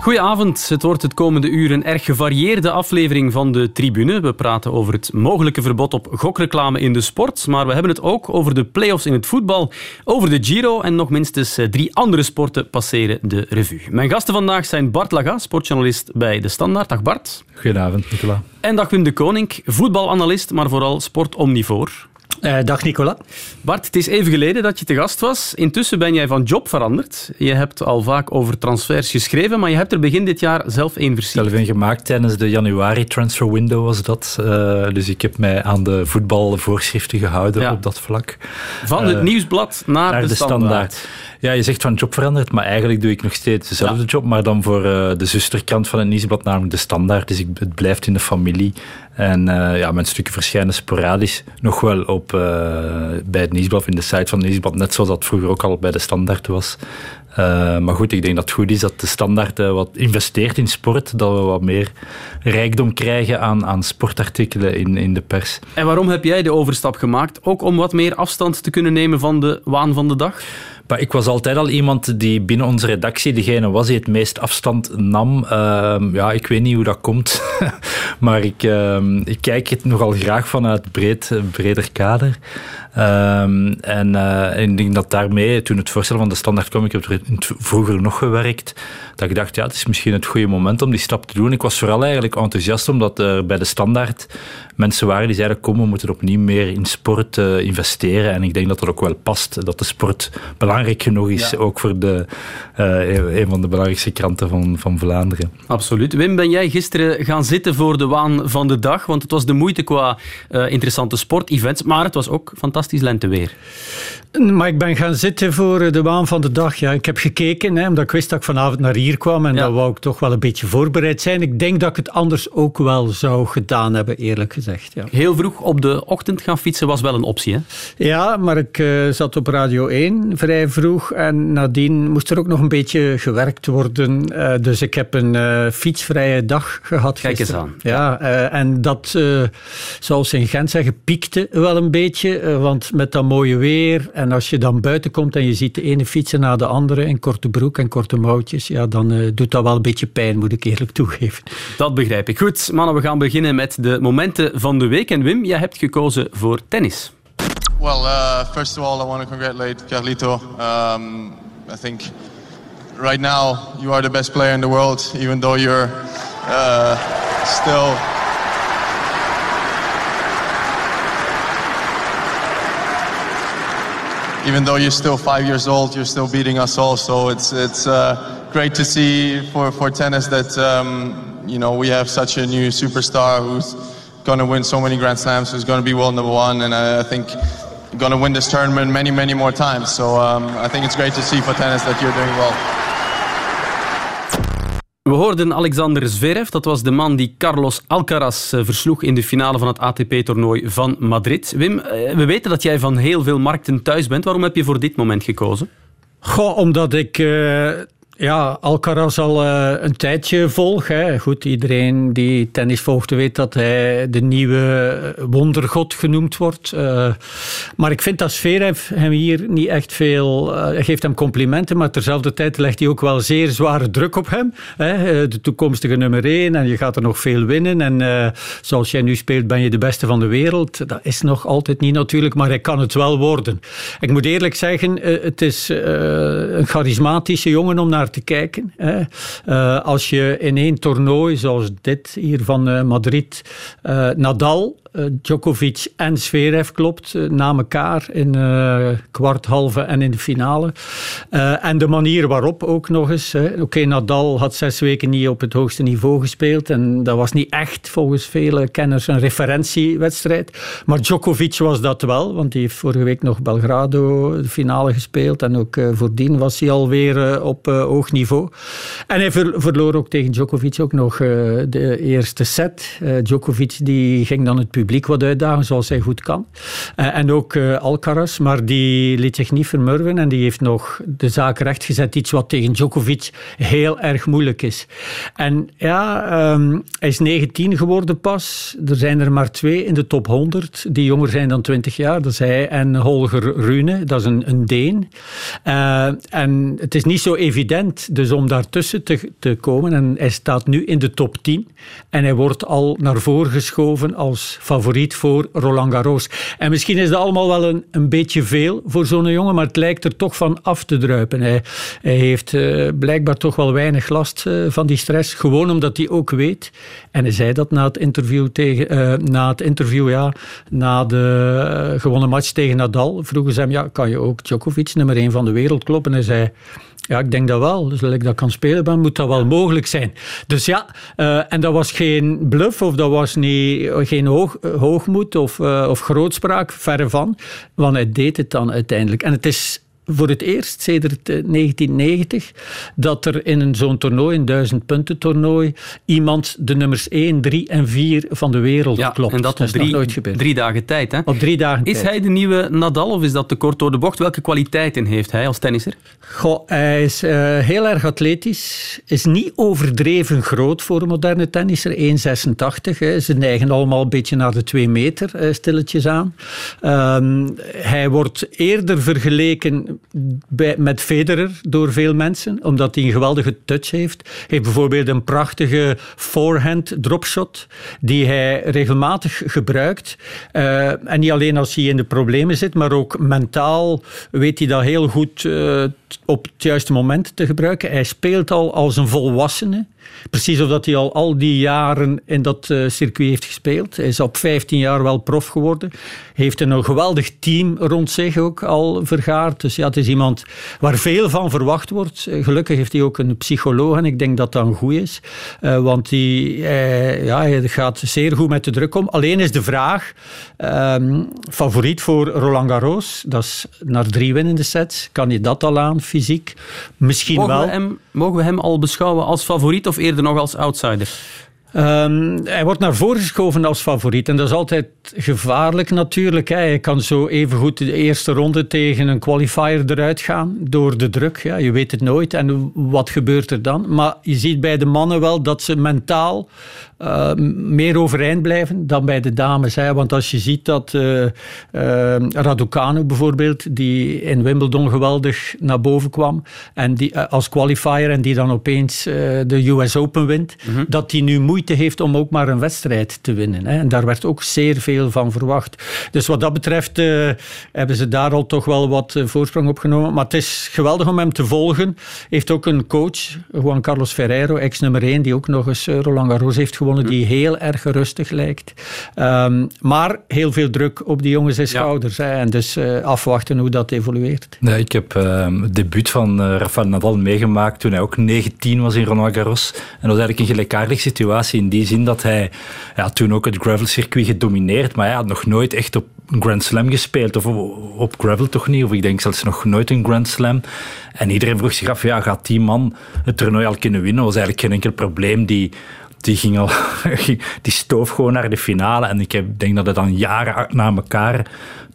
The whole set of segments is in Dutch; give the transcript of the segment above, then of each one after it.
Goedenavond. Het wordt het komende uur een erg gevarieerde aflevering van de Tribune. We praten over het mogelijke verbod op gokreclame in de sport, maar we hebben het ook over de play-offs in het voetbal, over de Giro en nog minstens eh, drie andere sporten passeren de revue. Mijn gasten vandaag zijn Bart Laga, sportjournalist bij De Standaard. Dag Bart. Goedenavond, Nicola. En dag Wim de Koning, voetbalanalist, maar vooral sportomnivoor. Uh, dag Nicola. Bart, het is even geleden dat je te gast was. Intussen ben jij van job veranderd. Je hebt al vaak over transfers geschreven, maar je hebt er begin dit jaar zelf één versierd. Zelf een gemaakt tijdens de januari transfer window was dat. Uh, dus ik heb mij aan de voetbalvoorschriften gehouden ja. op dat vlak. Van het uh, nieuwsblad naar, naar de, de standaard. standaard. Ja, je zegt van job veranderd, maar eigenlijk doe ik nog steeds dezelfde ja. job, maar dan voor de zusterkrant van het nieuwsblad, namelijk de standaard. Dus ik, het blijft in de familie. En uh, ja, mijn stukken verschijnen sporadisch nog wel op, uh, bij het nieuwsblad, in de site van het nieuwsblad, net zoals dat vroeger ook al bij de standaard was. Uh, maar goed, ik denk dat het goed is dat de standaard wat investeert in sport, dat we wat meer rijkdom krijgen aan, aan sportartikelen in, in de pers. En waarom heb jij de overstap gemaakt? Ook om wat meer afstand te kunnen nemen van de waan van de dag? Maar ik was altijd al iemand die binnen onze redactie degene was die het meest afstand nam. Uh, ja, ik weet niet hoe dat komt, maar ik, uh, ik kijk het nogal graag vanuit breed, breder kader. En, uh, en ik denk dat daarmee, toen het voorstel van de standaard kwam, ik heb er vroeger nog gewerkt, dat ik dacht, ja, het is misschien het goede moment om die stap te doen. Ik was vooral eigenlijk enthousiast omdat er bij de standaard mensen waren die zeiden, kom, we moeten opnieuw meer in sport uh, investeren. En ik denk dat dat ook wel past, dat de sport belangrijk genoeg is, ja. ook voor de, uh, een van de belangrijkste kranten van, van Vlaanderen. Absoluut. Wim, ben jij gisteren gaan zitten voor de waan van de dag? Want het was de moeite qua uh, interessante sportevents, maar het was ook fantastisch lenteweer. Maar ik ben gaan zitten voor de waan van de dag. Ja, ik heb gekeken, hè, omdat ik wist dat ik vanavond naar hier kwam en ja. dan wou ik toch wel een beetje voorbereid zijn. Ik denk dat ik het anders ook wel zou gedaan hebben, eerlijk gezegd. Ja. Heel vroeg op de ochtend gaan fietsen was wel een optie, hè? Ja, maar ik uh, zat op Radio 1 vrij vroeg en nadien moest er ook nog een beetje gewerkt worden. Uh, dus ik heb een uh, fietsvrije dag gehad Kijk gisteren. eens aan. Ja, en dat, zoals in Gent zeggen, piekte wel een beetje. want met dat mooie weer en als je dan buiten komt en je ziet de ene fietsen na de andere in korte broek en korte mouwtjes, ja, dan doet dat wel een beetje pijn, moet ik eerlijk toegeven. Dat begrijp ik. Goed, mannen, we gaan beginnen met de momenten van de week. En Wim, jij hebt gekozen voor tennis. Well, uh, first of all, I want to congratulate Carlito. Um, I think right now you are the best player in the world, even though you're uh, still. Even though you're still five years old, you're still beating us all. So it's it's uh, great to see for for tennis that um, you know we have such a new superstar who's going to win so many Grand Slams, who's going to be world number one, and I, I think going to win this tournament many, many more times. So um, I think it's great to see for tennis that you're doing well. We hoorden Alexander Zverev, dat was de man die Carlos Alcaraz versloeg in de finale van het ATP-toernooi van Madrid. Wim, we weten dat jij van heel veel markten thuis bent. Waarom heb je voor dit moment gekozen? Goh, omdat ik... Uh ja, Alcaraz al uh, een tijdje volg. Hè. Goed, iedereen die tennis volgt weet dat hij de nieuwe wondergod genoemd wordt. Uh, maar ik vind dat Zverev hem hier niet echt veel... Uh, hij geeft hem complimenten, maar terzelfde tijd legt hij ook wel zeer zware druk op hem. Hè. De toekomstige nummer één en je gaat er nog veel winnen. En zoals jij nu speelt ben je de beste van de wereld. Dat is nog altijd niet natuurlijk, maar hij kan het wel worden. Ik moet eerlijk zeggen, het is een charismatische jongen om naar te kijken. Uh, als je in één toernooi, zoals dit hier van uh, Madrid, uh, Nadal, Djokovic en Zverev klopt na elkaar in kwart, halve en in de finale. en de manier waarop ook nog eens. Oké, Nadal had zes weken niet op het hoogste niveau gespeeld en dat was niet echt volgens vele kenners een referentiewedstrijd. Maar Djokovic was dat wel, want die heeft vorige week nog Belgrado de finale gespeeld en ook voordien was hij alweer op hoog niveau. En hij ver, verloor ook tegen Djokovic ook nog uh, de eerste set. Uh, Djokovic die ging dan het publiek publiek wat uitdagen zoals hij goed kan. en ook Alcaraz, maar die liet zich niet vermurwen en die heeft nog de zaak rechtgezet. Iets wat tegen Djokovic heel erg moeilijk is. En ja, ehm, hij is 19 geworden pas. Er zijn er maar twee in de top 100 die jonger zijn dan 20 jaar. Dat is hij en Holger Rune, dat is een, een Deen. Uh, en het is niet zo evident dus om daartussen te, te komen. En hij staat nu in de top 10. En hij wordt al naar voren geschoven als favoriet voor Roland Garros. En misschien is dat allemaal wel een, een beetje veel voor zo'n jongen, maar het lijkt er toch van af te druipen. Hij, hij heeft uh, blijkbaar toch wel weinig last uh, van die stress. Gewoon omdat hij ook weet, en hij zei dat na het interview, tegen, uh, na, het interview ja, na de gewonnen match tegen Nadal, vroegen ze hem, ja, kan je ook Djokovic, nummer 1 van de wereld, kloppen? En hij zei, ja, ik denk dat wel. Dus als ik dat kan spelen ben, moet dat wel mogelijk zijn. Dus ja, uh, en dat was geen bluff of dat was niet, geen hoog, hoogmoed of, uh, of grootspraak, verre van. Want hij deed het dan uiteindelijk. En het is voor het eerst sedert 1990 eh, dat er in zo'n toernooi, een duizend punten toernooi, iemand de nummers 1, 3 en 4 van de wereld ja, klopt. En dat, op drie, nooit gebeurd. drie dagen tijd. Hè? Op drie dagen is tijd. hij de nieuwe Nadal of is dat te kort door de bocht? Welke kwaliteiten heeft hij als tennisser? Goh, hij is uh, heel erg atletisch, is niet overdreven groot voor een moderne tennisser, 1,86. Ze neigen allemaal een beetje naar de 2 meter, uh, stilletjes aan. Uh, hij wordt eerder vergeleken met Federer door veel mensen, omdat hij een geweldige touch heeft. Hij heeft bijvoorbeeld een prachtige forehand dropshot die hij regelmatig gebruikt. Uh, en niet alleen als hij in de problemen zit, maar ook mentaal weet hij dat heel goed uh, op het juiste moment te gebruiken. Hij speelt al als een volwassene. Precies of dat hij al al die jaren in dat uh, circuit heeft gespeeld. Hij is op 15 jaar wel prof geworden. Heeft een geweldig team rond zich ook al vergaard. Dus ja, het is iemand waar veel van verwacht wordt. Gelukkig heeft hij ook een psycholoog en ik denk dat dat een goed is. Uh, want die, uh, ja, hij gaat zeer goed met de druk om. Alleen is de vraag, um, favoriet voor Roland Garros, dat is naar drie winnende sets. Kan hij dat al aan, fysiek? Misschien mogen wel. We hem, mogen we hem al beschouwen als favoriet of eerder nog als outsider? Um, hij wordt naar voren geschoven als favoriet. En dat is altijd gevaarlijk natuurlijk. Hè. Hij kan zo even goed de eerste ronde tegen een qualifier eruit gaan door de druk. Ja, je weet het nooit. En wat gebeurt er dan? Maar je ziet bij de mannen wel dat ze mentaal uh, meer overeind blijven dan bij de dames. Hè. Want als je ziet dat uh, uh, Raducanu bijvoorbeeld, die in Wimbledon geweldig naar boven kwam en die, als qualifier en die dan opeens de US Open wint, mm -hmm. dat die nu moeite heeft om ook maar een wedstrijd te winnen. Hè. En daar werd ook zeer veel van verwacht. Dus wat dat betreft hebben ze daar al toch wel wat voorsprong op genomen. Maar het is geweldig om hem te volgen. Heeft ook een coach, Juan Carlos Ferreiro, ex-nummer 1, die ook nog eens Roland Garros heeft gewonnen die heel erg rustig lijkt. Um, maar heel veel druk op die jongens en schouders. Ja. Hè, en dus uh, afwachten hoe dat evolueert. Nee, ik heb uh, het debuut van uh, Rafael Nadal meegemaakt toen hij ook 19 was in Roland Garros. En dat was eigenlijk een gelijkaardige situatie in die zin dat hij ja, toen ook het gravel-circuit gedomineerd, maar hij had nog nooit echt op een Grand Slam gespeeld. Of op gravel toch niet. Of ik denk zelfs nog nooit een Grand Slam. En iedereen vroeg zich af, ja, gaat die man het toernooi al kunnen winnen? Dat was eigenlijk geen enkel probleem. Die, die ging al, die stoof gewoon naar de finale. En ik denk dat het dan jaren na elkaar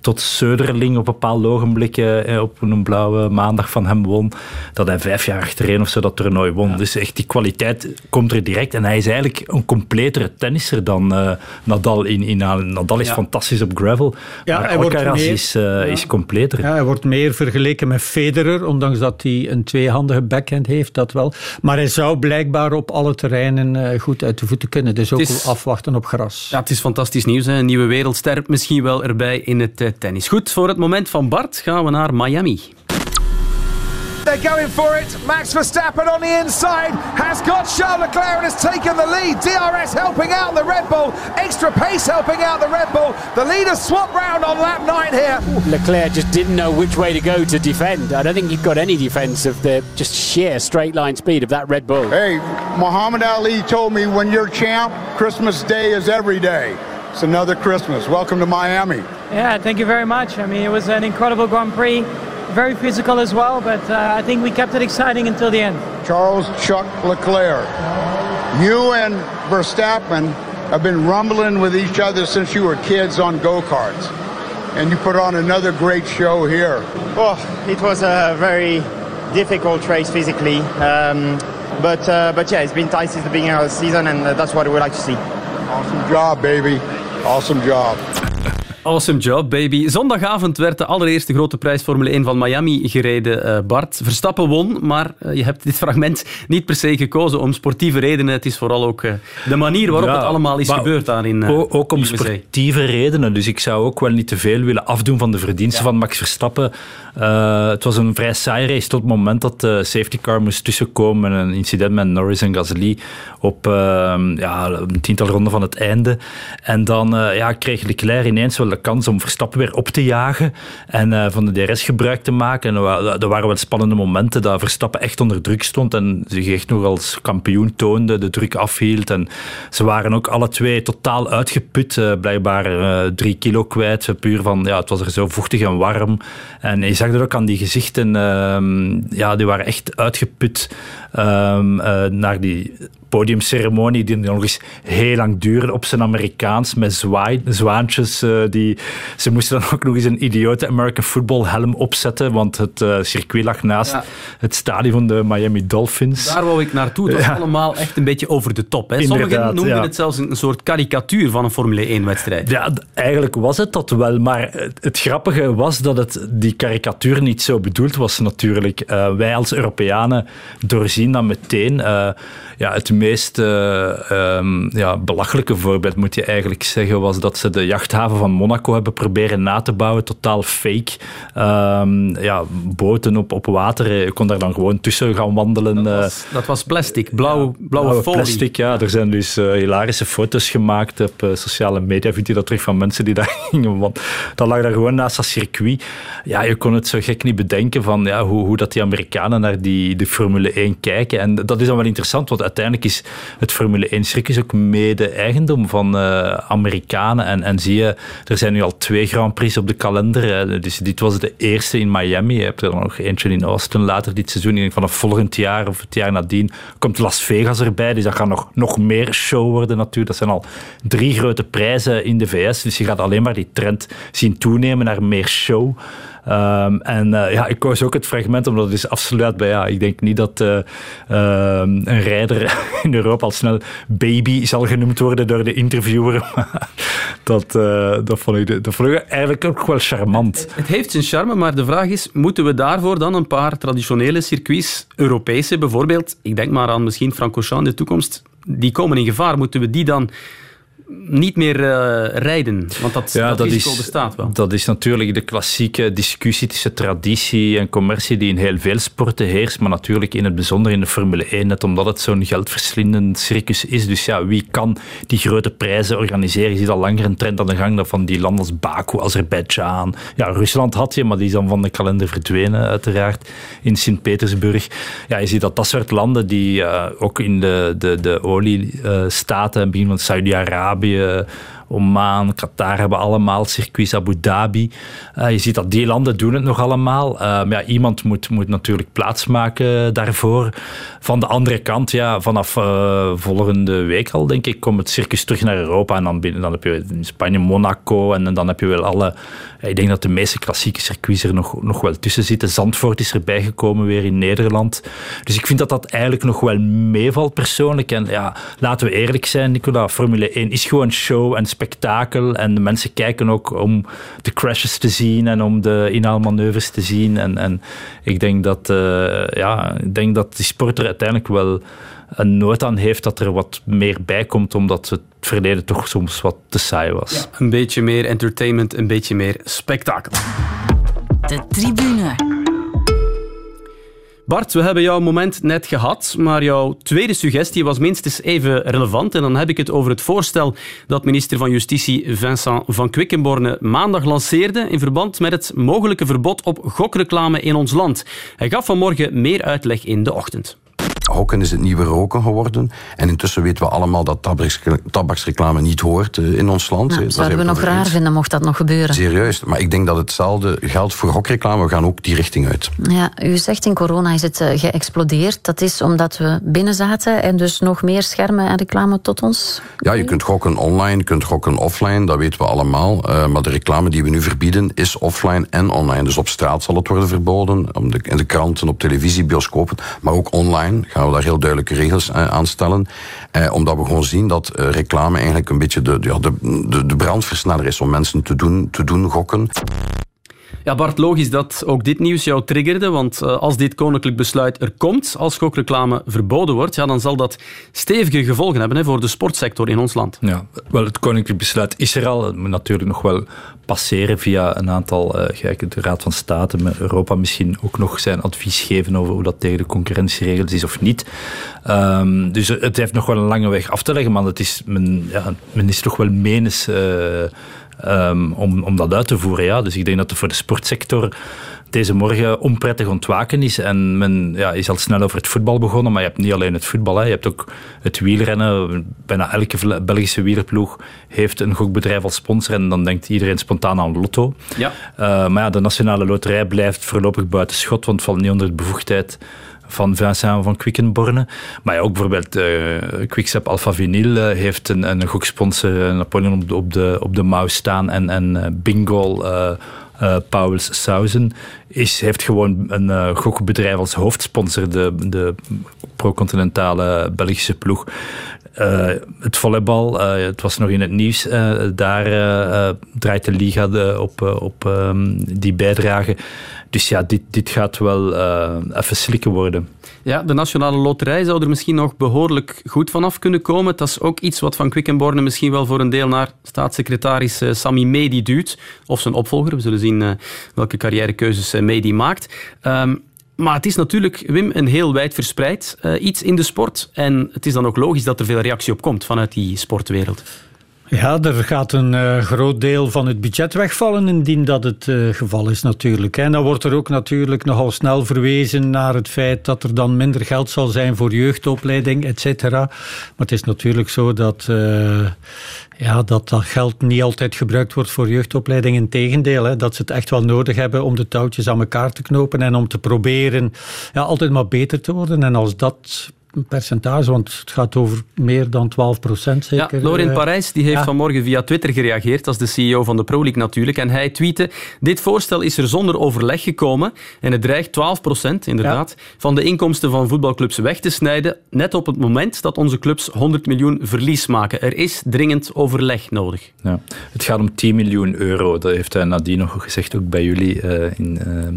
tot Söderling op bepaalde ogenblikken eh, op een blauwe maandag van hem won. Dat hij vijf jaar achtereen of zo dat toernooi won. Ja. Dus echt die kwaliteit komt er direct. En hij is eigenlijk een completere tennisser dan uh, Nadal. In, in, Nadal is ja. fantastisch op gravel. Ja, maar hij wordt Alcaraz meer, is, uh, ja. is completer. Ja, hij wordt meer vergeleken met Federer, ondanks dat hij een tweehandige backhand heeft, dat wel. Maar hij zou blijkbaar op alle terreinen uh, goed uit de voeten kunnen. Dus ook is, afwachten op gras. Ja, het is fantastisch nieuws. Hè? Een nieuwe wereldster misschien wel erbij in het tennis. Goed, voor het moment van Bart gaan we naar Miami. They're going for it. Max Verstappen on the inside has got Charles Leclerc and has taken the lead. DRS helping out the Red Bull. Extra pace helping out the Red Bull. The leaders swap round on lap nine here. Leclerc just didn't know which way to go to defend. I don't think he got any defense of the just sheer straight line speed of that Red Bull. Hey, Muhammad Ali told me when you're champ, Christmas Day is every day. It's another Christmas. Welcome to Miami. Yeah, thank you very much. I mean, it was an incredible Grand Prix, very physical as well, but uh, I think we kept it exciting until the end. Charles Chuck Leclerc, you and Verstappen have been rumbling with each other since you were kids on go karts. And you put on another great show here. Well, it was a very difficult race physically. Um, but, uh, but yeah, it's been tight since the beginning of the season, and uh, that's what we like to see. Awesome job, baby. Awesome job. Awesome job, baby. Zondagavond werd de allereerste grote prijs Formule 1 van Miami gereden. Uh, Bart, Verstappen won, maar uh, je hebt dit fragment niet per se gekozen om sportieve redenen. Het is vooral ook uh, de manier waarop ja, het allemaal is gebeurd daarin. ook om sportieve redenen. Dus ik zou ook wel niet te veel willen afdoen van de verdiensten ja. van Max Verstappen. het was een vrij saai race tot het moment dat de safety car moest tussenkomen. Een incident met Norris en Gasly op ja, een tiental ronden van het einde. En dan ja, kreeg Leclerc ineens wel kans om Verstappen weer op te jagen en uh, van de DRS gebruik te maken. En er waren wel spannende momenten dat Verstappen echt onder druk stond en zich echt nog als kampioen toonde, de druk afhield. En ze waren ook alle twee totaal uitgeput, uh, blijkbaar uh, drie kilo kwijt, puur van, ja, het was er zo vochtig en warm. En je zag dat ook aan die gezichten, ehm, ja, die waren echt uitgeput um, naar die podiumceremonie die nog eens heel lang duurde op zijn Amerikaans met zwaai, zwaantjes. Uh, die, ze moesten dan ook nog eens een idiote American football helm opzetten, want het uh, circuit lag naast ja. het stadion van de Miami Dolphins. Daar wou ik naartoe. Het was ja. allemaal echt een beetje over de top. Hè. Sommigen noemden ja. het zelfs een soort karikatuur van een Formule 1-wedstrijd. Ja, eigenlijk was het dat wel, maar het, het, grappige was dat het, die karikatuur niet zo bedoeld was natuurlijk. Uh, wij als Europeanen doorzien dat meteen. ja, het meest uh, um, ja, belachelijke voorbeeld, moet je eigenlijk zeggen, was dat ze de jachthaven van Monaco hebben proberen na te bouwen. Totaal fake. Um, ja, boten op, op water. Je kon daar dan gewoon tussen gaan wandelen. Dat was, dat was plastic, blauw, blauwe, blauwe folie. plastic, ja. Er zijn dus uh, hilarische foto's gemaakt op sociale media. Vind je dat terug van mensen die daar gingen? Want dat lag daar gewoon naast dat circuit. Ja, je kon het zo gek niet bedenken van ja, hoe, hoe dat die Amerikanen naar die, de Formule 1 kijken. En dat is dan wel interessant, want uiteindelijk is het Formule 1-circuit ook mede eigendom van uh, Amerikanen. En, en zie je, er zijn nu al twee Grand Prix op de kalender. Dus dit was de eerste in Miami. Je hebt er nog eentje in Austin later dit seizoen. Ik denk vanaf volgend jaar of het jaar nadien komt Las Vegas erbij. Dus dat gaat nog, nog meer show worden natuurlijk. Dat zijn al drie grote prijzen in de VS. Dus je gaat alleen maar die trend zien toenemen naar meer show. Um, en uh, ja, ik koos ook het fragment omdat het is bij, ja, ik denk niet dat uh, um, een rijder in Europa al snel baby zal genoemd worden door de interviewer. dat, uh, dat, vond ik, dat eigenlijk ook wel charmant. Het heeft zijn charme, maar de vraag is, moeten we daarvoor dan een paar traditionele circuits, Europese bijvoorbeeld, ik denk maar aan misschien Francorchamps in de toekomst, die komen in gevaar. Moeten we die dan niet meer uh, rijden? Want dat, ja, dat, dat risico is, bestaat wel. Dat is natuurlijk de klassieke discussie tussen traditie en commercie die in heel veel sporten heerst, maar natuurlijk in het bijzonder in de Formule 1, net omdat het zo'n geldverslindend circus is. Dus ja, wie kan die grote prijzen organiseren? Je ziet al langer een trend aan de gang van die landen als Baku, Azerbeidzjan. Ja, Rusland had je, maar die is dan van de kalender verdwenen uiteraard, in Sint-Petersburg. Ja, je ziet dat dat soort landen die uh, ook in de, de, de oliestaten, uh, begin van Saudi-Arabië, Arabien eh, Oman, Qatar hebben allemaal circuits, Abu Dhabi. Uh, je ziet dat die landen doen het nog allemaal. Uh, maar ja, iemand moet, moet natuurlijk plaatsmaken daarvoor. Van de andere kant, ja, vanaf uh, volgende week al, denk ik, komt het circus terug naar Europa. En dan, binnen, dan heb je in Spanje Monaco en, en dan heb je wel alle... Ik denk dat de meeste klassieke circuits er nog, nog wel tussen zitten. Zandvoort is erbij gekomen weer in Nederland. Dus ik vind dat dat eigenlijk nog wel meevalt persoonlijk. En ja, laten we eerlijk zijn, Nicola. Formule 1 is gewoon show en spektakel. En de mensen kijken ook om de crashes te zien en om de inhaalmanoeuvres te zien. En, en ik denk dat, uh, ja, ik denk dat die sport er uiteindelijk wel een nood aan heeft dat er wat meer bij komt, omdat het verleden toch soms wat te saai was. Ja, een beetje meer entertainment, een beetje meer spektakel. De tribune. Bart, we hebben jouw moment net gehad, maar jouw tweede suggestie was minstens even relevant. En dan heb ik het over het voorstel dat minister van Justitie Vincent van Quickenborne maandag lanceerde in verband met het mogelijke verbod op gokreclame in ons land. Hij gaf vanmorgen meer uitleg in de ochtend. Hokken is het nieuwe roken geworden. En intussen weten we allemaal dat tabaksreclame niet hoort eh, in ons land. Nou, zouden we nog raar vinden mocht dat nog gebeuren. Serieus, maar ik denk dat hetzelfde geldt voor hokreclame. We gaan ook die richting uit. Ja, u zegt in corona is het eh, geëxplodeerd. Dat is omdat we binnen zaten en dus nog meer schermen en reclame tot ons? Ja, je kunt gokken online, je kunt gokken offline, dat weten we allemaal. Uh, maar de reclame die we nu verbieden is offline en online. Dus op straat zal het worden verboden, in de kranten, op televisie, bioscopen. Maar ook online gaan we daar heel duidelijke regels aan stellen. Eh, omdat we gewoon zien dat eh, reclame eigenlijk een beetje de, de, de, de brandversneller is om mensen te doen, te doen gokken. Ja, Bart, logisch dat ook dit nieuws jou triggerde, want eh, als dit koninklijk besluit er komt, als gokreclame verboden wordt, ja, dan zal dat stevige gevolgen hebben hè, voor de sportsector in ons land. Ja, wel, het koninklijk besluit is er al. Het moet natuurlijk nog wel passeren via een aantal, uh, de Raad van State, met Europa misschien ook nog zijn advies geven over hoe dat tegen de concurrentieregels is of niet. Um, dus het heeft nog wel een lange weg af te leggen, maar het is, men, ja, is toch wel menens... Uh, um, om, om dat uit te voeren. Ja. Dus ik denk dat het voor de sportsector deze morgen onprettig ontwaken is. En men ja, is al snel over het voetbal begonnen, maar je hebt niet alleen het voetbal. Hè. Je hebt ook het wielrennen. Bijna elke Belgische wielerploeg heeft een gokbedrijf als sponsor. En dan denkt iedereen spontaan aan Lotto. Ja. Uh, maar ja, de Nationale Loterij blijft voorlopig buiten schot, want valt niet onder de bevoegdheid van Vincent van Quickenborne. Maar ook bijvoorbeeld uh, Quickstep Alpha Vinyl uh, heeft een, een goksponsor Napoleon op de, op de, op de mouw staan en, en Bingo uh, Sauzen is, heeft gewoon een uh, gokbedrijf als hoofdsponsor, de, de pro-continentale Belgische ploeg. Uh, het volleybal, uh, het was nog in het nieuws, uh, daar draait de Liga de, op, op um, die bijdrage. Dus ja, dit, dit gaat wel even slikken worden. Ja, de Nationale Loterij zou er misschien nog behoorlijk goed vanaf kunnen komen. Dat is ook iets wat Van Quickenborne misschien wel voor een deel naar staatssecretaris Sami Medi duwt. Of zijn opvolger. We zullen zien welke carrièrekeuzes Medi maakt. Um, maar het is natuurlijk, Wim, een heel wijd verspreid iets in de sport. En het is dan ook logisch dat er veel reactie op komt vanuit die sportwereld. Ja, er gaat een uh, groot deel van het budget wegvallen indien dat het uh, geval is natuurlijk. En dan wordt er ook natuurlijk nogal snel verwezen naar het feit dat er dan minder geld zal zijn voor jeugdopleiding, et cetera. Maar het is natuurlijk zo dat, uh, ja, dat dat geld niet altijd gebruikt wordt voor jeugdopleiding. Integendeel, hè, dat ze het echt wel nodig hebben om de touwtjes aan elkaar te knopen en om te proberen ja, altijd maar beter te worden. En als dat percentage, want het gaat over meer dan 12 procent zeker. Ja, Laurent eh, Parijs die heeft vanmorgen via Twitter gereageerd, als de CEO van de Pro League natuurlijk, en hij tweette, dit voorstel is er zonder overleg gekomen en het dreigt 12 procent, inderdaad, van de inkomsten van voetbalclubs weg te snijden, net op het moment dat onze clubs 100 miljoen verlies maken. Er is dringend overleg nodig. Ja. Het gaat om 10 miljoen euro, dat heeft hij nadien nog gezegd, ook bij jullie uh, in uh,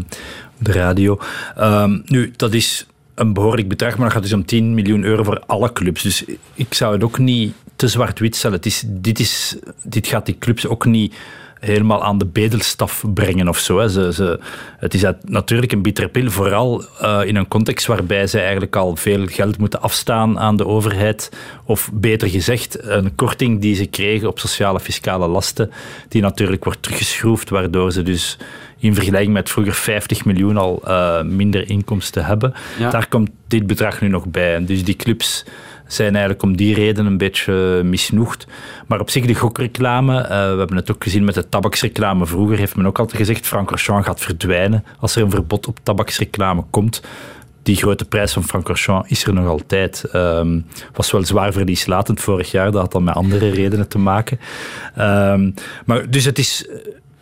de radio. Um, nu, dat is een behoorlijk bedrag, maar dat gaat dus om 10 miljoen euro voor alle clubs. Dus ik zou het ook niet te zwart-wit stellen. Het is, dit, is, dit gaat die clubs ook niet helemaal aan de bedelstaf brengen of zo. Ze, ze, het is natuurlijk een bittere pil, vooral uh, in een context waarbij zij eigenlijk al veel geld moeten afstaan aan de overheid. Of beter gezegd, een korting die ze kregen op sociale fiscale lasten, die natuurlijk wordt teruggeschroefd, waardoor ze dus in vergelijking met vroeger 50 miljoen al uh, minder inkomsten hebben. Daar komt dit bedrag nu nog bij. Dus die clubs zijn eigenlijk om die reden een beetje misnoegd. Maar op zich de gokreclame, uh, we hebben het ook gezien met de tabaksreclame. Vroeger heeft men ook altijd gezegd, Francorchamps gaat verdwijnen als er een verbod op tabaksreclame komt die grote prijs van Francorchamps is er nog altijd. Um, was wel zwaar verlieslatend vorig jaar, dat had dan met andere redenen te maken. Um, maar dus het is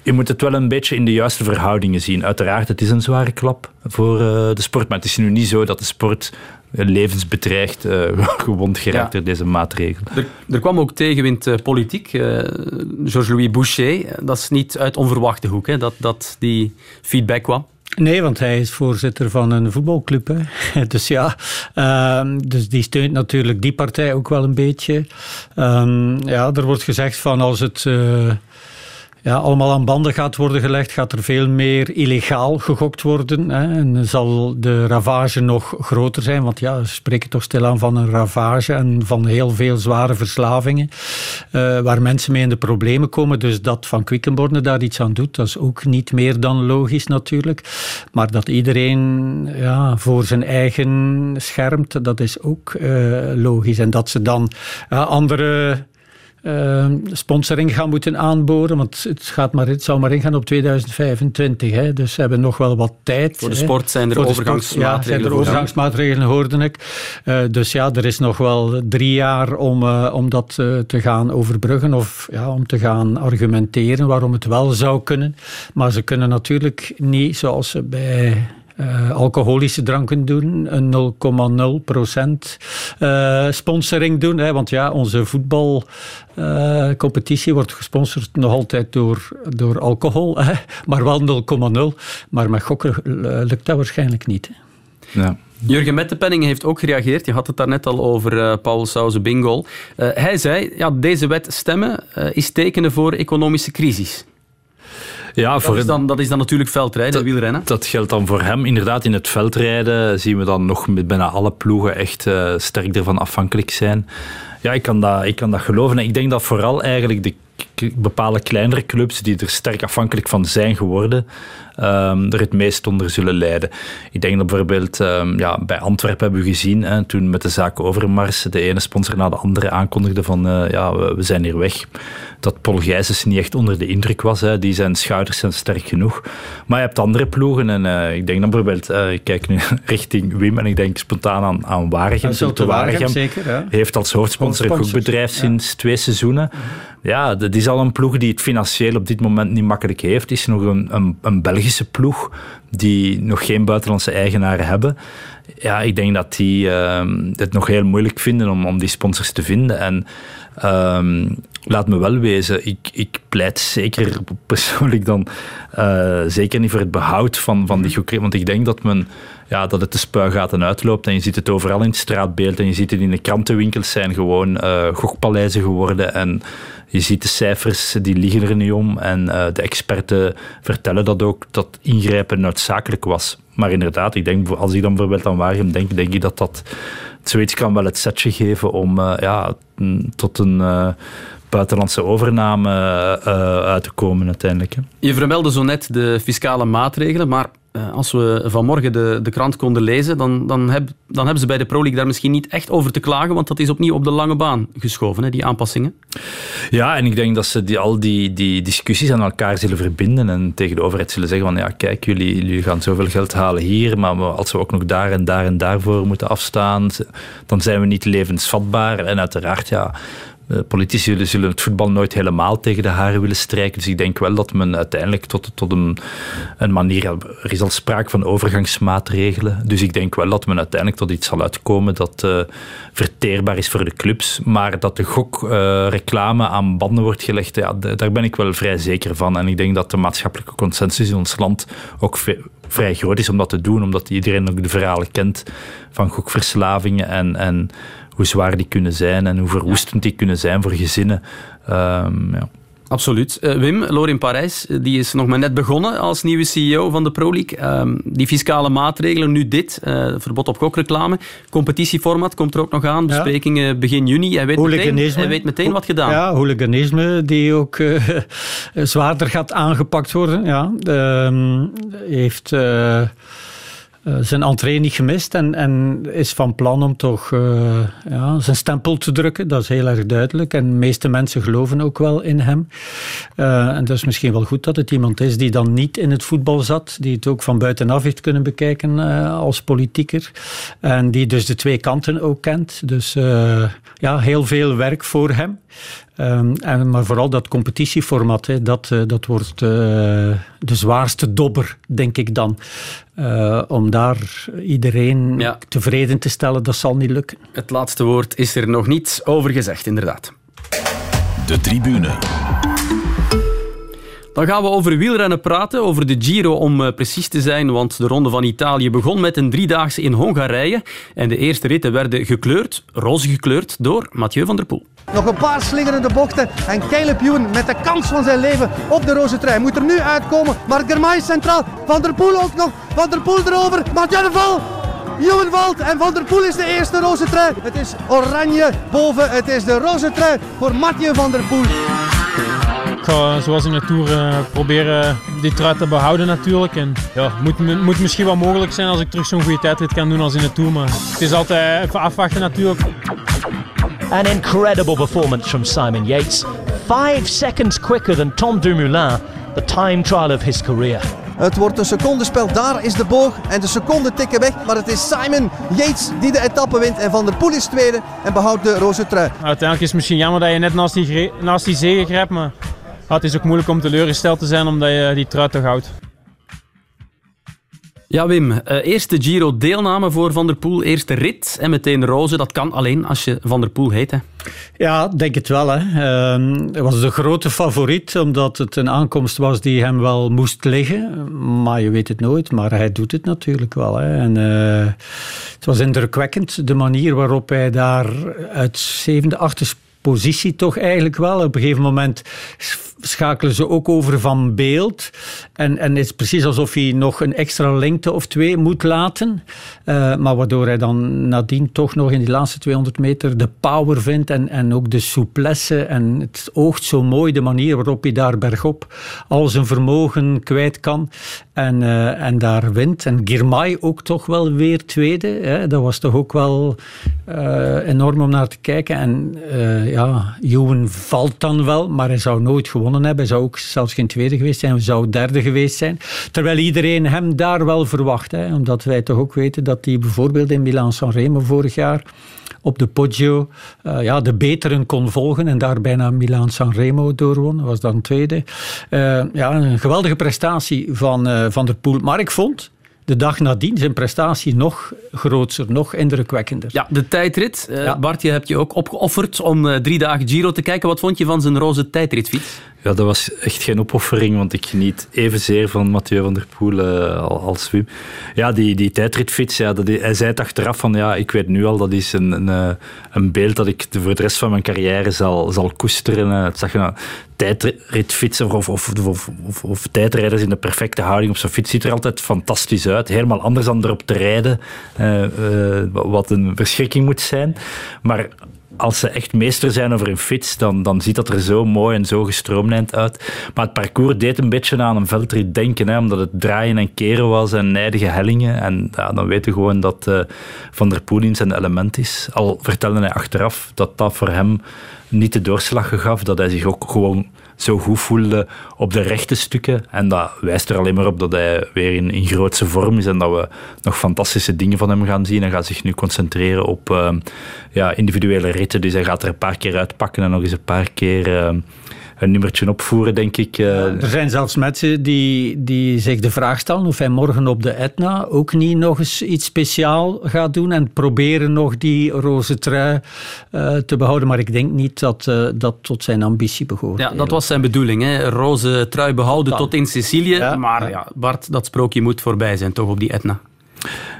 je moet het wel een beetje in de juiste verhoudingen zien. Uiteraard, het is een zware klap voor uh, de sport. Maar het is nu niet zo dat de sport levensbedreigd uh, gewond geraakt door deze maatregelen. Er, er, kwam ook tegenwind uh, politiek. Georges-Louis Boucher, dat is niet uit onverwachte hoek, hè, dat, dat die feedback kwam. Nee, want hij is voorzitter van een voetbalclub. Hè. Dus ja, uh, dus die steunt natuurlijk die partij ook wel een beetje. Um, ja, er wordt gezegd van als het ja, allemaal aan banden gaat worden gelegd, gaat er veel meer illegaal gegokt worden. Hè, en zal de ravage nog groter zijn, want ja, we spreken toch stilaan van een ravage en van heel veel zware verslavingen, uh, waar mensen mee in de problemen komen. Dus dat Van Quickenborne daar iets aan doet, dat is ook niet meer dan logisch natuurlijk. Maar dat iedereen ja, voor zijn eigen schermt, dat is ook uh, logisch. En dat ze dan andere uh, sponsoring gaan moeten aanboren. Want het, gaat maar, het zou maar ingaan op 2025. Hè. Dus ze hebben nog wel wat tijd. Voor de sport zijn er overgangsmaatregelen. ja, zijn er overgangsmaatregelen, hoorde ik. Uh, dus ja, er is nog wel drie jaar om, uh, om dat uh, te gaan overbruggen. Of ja, om te gaan argumenteren waarom het wel zou kunnen. Maar ze kunnen natuurlijk niet, zoals ze bij uh, alcoholische dranken doen, een 0,0 procent uh, sponsoring doen. Hè, want ja, onze voetbalcompetitie uh, wordt gesponsord nog altijd door, door alcohol, hè, maar wel 0,0. Maar met gokken lukt dat waarschijnlijk niet. Hè. Ja. Jurgen Mettepenning heeft ook gereageerd. Je had het daarnet al over uh, Paul Sauze Bingo. Uh, hij zei, ja, deze wet stemmen uh, is tekenen voor economische crisis. Ja, dat, voor is dan, dat is dan natuurlijk veldrijden, dat, wielrennen. Dat geldt dan voor hem. Inderdaad, in het veldrijden zien we dan nog met bijna alle ploegen echt uh, sterk ervan afhankelijk zijn. Ja, ik kan, dat, ik kan dat geloven. En ik denk dat vooral eigenlijk de bepaalde kleinere clubs die er sterk afhankelijk van zijn geworden, um, er het meest onder zullen lijden. Ik denk dat bijvoorbeeld um, ja, bij Antwerpen hebben we gezien, hè, toen met de zaak Overmars de ene sponsor na de andere aankondigde van uh, ja, we, we, zijn hier weg. Dat Paul Gijsens niet echt onder de indruk was. Hè. Die zijn schouders zijn sterk genoeg. Maar je hebt andere ploegen en uh, ik denk dan bijvoorbeeld, uh, ik kijk nu richting Wim en ik denk spontaan aan, aan Waregem. Zulte Waregem zeker, ja. heeft als hoofdsponsor een goed bedrijf ja. sinds twee seizoenen. Ja, dat is al een ploeg die het financieel op dit moment niet makkelijk heeft. is nog een, een, een Belgische ploeg die nog geen buitenlandse eigenaren hebben. Ja, ik denk dat die uh, het nog heel moeilijk vinden om, om die sponsors te vinden. En uh, laat me wel wezen, ik, ik pleit zeker persoonlijk dan uh, zeker niet voor het behoud van, van die groep. Want ik denk dat men ja, dat het de spuigaten uitloopt. En je ziet het overal in het straatbeeld. En je ziet het in de krantenwinkels zijn gewoon uh, gokpaleizen geworden. En je ziet de cijfers, die liggen er niet om. En uh, de experten vertellen dat ook, dat ingrijpen noodzakelijk was. Maar inderdaad, ik denk, als ik dan bijvoorbeeld aan Waregem denk, denk ik dat dat zoiets kan wel het setje geven om uh, ja, tot een buitenlandse overname uh, uit te komen uiteindelijk. Hè. Je vermeldde zo net de fiscale maatregelen, maar uh, als we vanmorgen de, de krant konden lezen, dan, dan, heb, dan hebben ze bij de Pro League daar misschien niet echt over te klagen, want dat is opnieuw op de lange baan geschoven, hè, die aanpassingen. Ja, en ik denk dat ze die, al die, die discussies aan elkaar zullen verbinden en tegen de overheid zullen zeggen van ja, kijk, jullie, jullie gaan zoveel geld halen hier, maar als we ook nog daar en daar en daarvoor moeten afstaan, dan zijn we niet levensvatbaar. En uiteraard, ja, eh, politici zullen het voetbal nooit helemaal tegen de haren willen strijken. Dus ik denk wel dat men uiteindelijk tot, een, manier... Er is al sprake van overgangsmaatregelen. Dus ik denk wel dat men uiteindelijk tot iets zal uitkomen dat uh, verteerbaar is voor de clubs. Maar dat de gokreclame uh, aan banden wordt gelegd, ja, daar ben ik wel vrij zeker van. En ik denk dat de maatschappelijke consensus in ons land ook vrij groot is om dat te doen. Omdat iedereen ook de verhalen kent van gokverslavingen en... en hoe zwaar die kunnen zijn en hoe verwoestend die kunnen zijn voor gezinnen. Um, ja. Absoluut. Uh, Wim, Lorin Parijs, eh, die is nog maar net begonnen als nieuwe CEO van de Pro League. Um, die fiscale maatregelen, nu dit, uh, verbod op gokreclame. Competitieformat komt er ook nog aan. Besprekingen ja. begin juni. Hij weet, meteen, hij weet meteen wat gedaan. Ja, hooliganisme die ook uh, zwaarder gaat aangepakt worden. Ja, uh, heeft uh, zijn entree niet gemist en, en, is van plan om toch uh, ja, zijn stempel te drukken. Dat is heel erg duidelijk. En de meeste mensen geloven ook wel in hem. Uh, en dat is misschien wel goed dat het iemand is die dan niet in het voetbal zat, die het ook van buitenaf heeft kunnen bekijken als politieker. En die dus de twee kanten ook kent. Dus ja, heel veel werk voor hem. Um, en, maar vooral dat competitieformat, dat, dat wordt de zwaarste dobber, denk ik dan. Uh, om daar iedereen ja. tevreden te stellen, dat zal niet lukken. Het laatste woord is er nog niet over gezegd, inderdaad. De tribune. Dan gaan we over wielrennen praten, over de Giro om uh, precies te zijn, want de Ronde van Italië begon met een driedaagse in Hongarije en de eerste ritten werden gekleurd, roze gekleurd, door Mathieu van der Poel. Nog een paar slingerende bochten en Caleb Ewan met de kans van zijn leven op de roze trui. Moet er nu uitkomen, maar Germay centraal, Van der Poel ook nog, Van der Poel erover, Mathieu de Val, Johan valt en Van der Poel is de eerste roze trui. Het is oranje boven, het is de roze trui voor Mathieu van der Poel. Ik ga zoals in de Tour uh, proberen die trui te behouden natuurlijk. En ja, moet, moet misschien wel mogelijk zijn als ik terug zo'n goede tijdrit kan doen als in de Tour. Maar het is altijd even afwachten natuurlijk. An incredible performance from Simon Yates. Five seconds quicker than Tom Dumoulin, the time trial of his career. Het wordt een secondenspel. Daar is de boog en de seconden tikken weg. Maar het is Simon Yates die de etappe wint. En Van der Poel is tweede en behoudt de roze trui. Uiteindelijk is het misschien jammer dat je net naast die, naast die zegen grijpt. Maar het is ook moeilijk om teleurgesteld te zijn omdat je die trui toch houdt. Ja, Wim. Uh, eerste Giro-deelname voor Van der Poel. Eerste rit en meteen roze. Dat kan alleen als je Van der Poel heet, hè? Ja, denk het wel. Hè. Uh, hij was de grote favoriet, omdat het een aankomst was die hem wel moest liggen. Maar je weet het nooit, maar hij doet het natuurlijk wel. Hè. En, uh, het was indrukwekkend, de manier waarop hij daar uit zevende, achtste positie toch eigenlijk wel. Op een gegeven moment schakelen ze ook over van beeld. En, en het is precies alsof hij nog een extra lengte of twee moet laten. Uh, maar waardoor hij dan nadien toch nog in die laatste 200 meter de power vindt. En, en ook de souplesse. En het oogt zo mooi de manier waarop hij daar bergop al zijn vermogen kwijt kan. En, uh, en daar wint. En Girmay ook toch wel weer tweede. Hè. Dat was toch ook wel uh, enorm om naar te kijken. En ja, Ewan valt dan wel, maar hij zou nooit gewonnen gewonnen hebben. Hij zou ook zelfs geen tweede geweest zijn, hij zou derde geweest zijn. Terwijl iedereen hem daar wel verwacht. Hè, omdat wij toch ook weten dat hij bijvoorbeeld in Milan-San Remo vorig jaar op de Poggio uh, ja, de beteren kon volgen en daar bijna Milaan-San Remo doorwon. was dan tweede. Uh, ja, een geweldige prestatie van uh, Van der Poel. Maar ik vond de dag nadien zijn prestatie nog groter, nog indrukwekkender. Ja, de tijdrit. Uh, Bart, je hebt je ook opgeofferd om drie dagen Giro te kijken. Wat vond je van zijn roze tijdritfiets? Ja, dat was echt geen opoffering, want ik geniet evenzeer van Mathieu van der Poel uh, als Wim. Ja, die, die tijdritfiets, ja, dat, hij zei het achteraf van, ja, ik weet nu al, dat is een, een, een beeld dat ik voor de rest van mijn carrière zal, zal koesteren. Het zag tijdritfietsen of, of, of, tijdrijders in de perfecte houding op zo'n fiets ziet er altijd fantastisch uit. Helemaal anders dan erop te rijden, wat een verschrikking moet zijn. Maar als ze echt meester zijn over een fiets, dan, dan ziet dat er zo mooi en zo gestroomlijnd uit. Maar het parcours deed een beetje aan een veldrit denken, hè, omdat het draaien en keren was en nijdige hellingen. En ja, dan weten we gewoon dat uh, Van der Poel in zijn element is. Al vertelde hij achteraf dat dat voor hem niet de doorslag gaf, dat hij zich ook gewoon zo goed voelde op de rechte stukken. En dat wijst er alleen maar op dat hij weer in, in grootse vorm is en dat we nog fantastische dingen van hem gaan zien. Hij gaat zich nu concentreren op uh, ja, individuele ritten. Dus hij gaat er een paar keer uitpakken en nog eens een paar keer... Uh, een nummertje opvoeren, denk ik. Ja, er zijn zelfs mensen die, die zich de vraag stellen of hij morgen op de Etna ook niet nog eens iets speciaal gaat doen en proberen nog die roze trui uh, te behouden. Maar ik denk niet dat uh, dat tot zijn ambitie behoort. Ja, dat was zijn bedoeling. Hè? Roze trui behouden tot in Sicilië. Ja. Maar ja, Bart, dat sprookje moet voorbij zijn, toch op die Etna?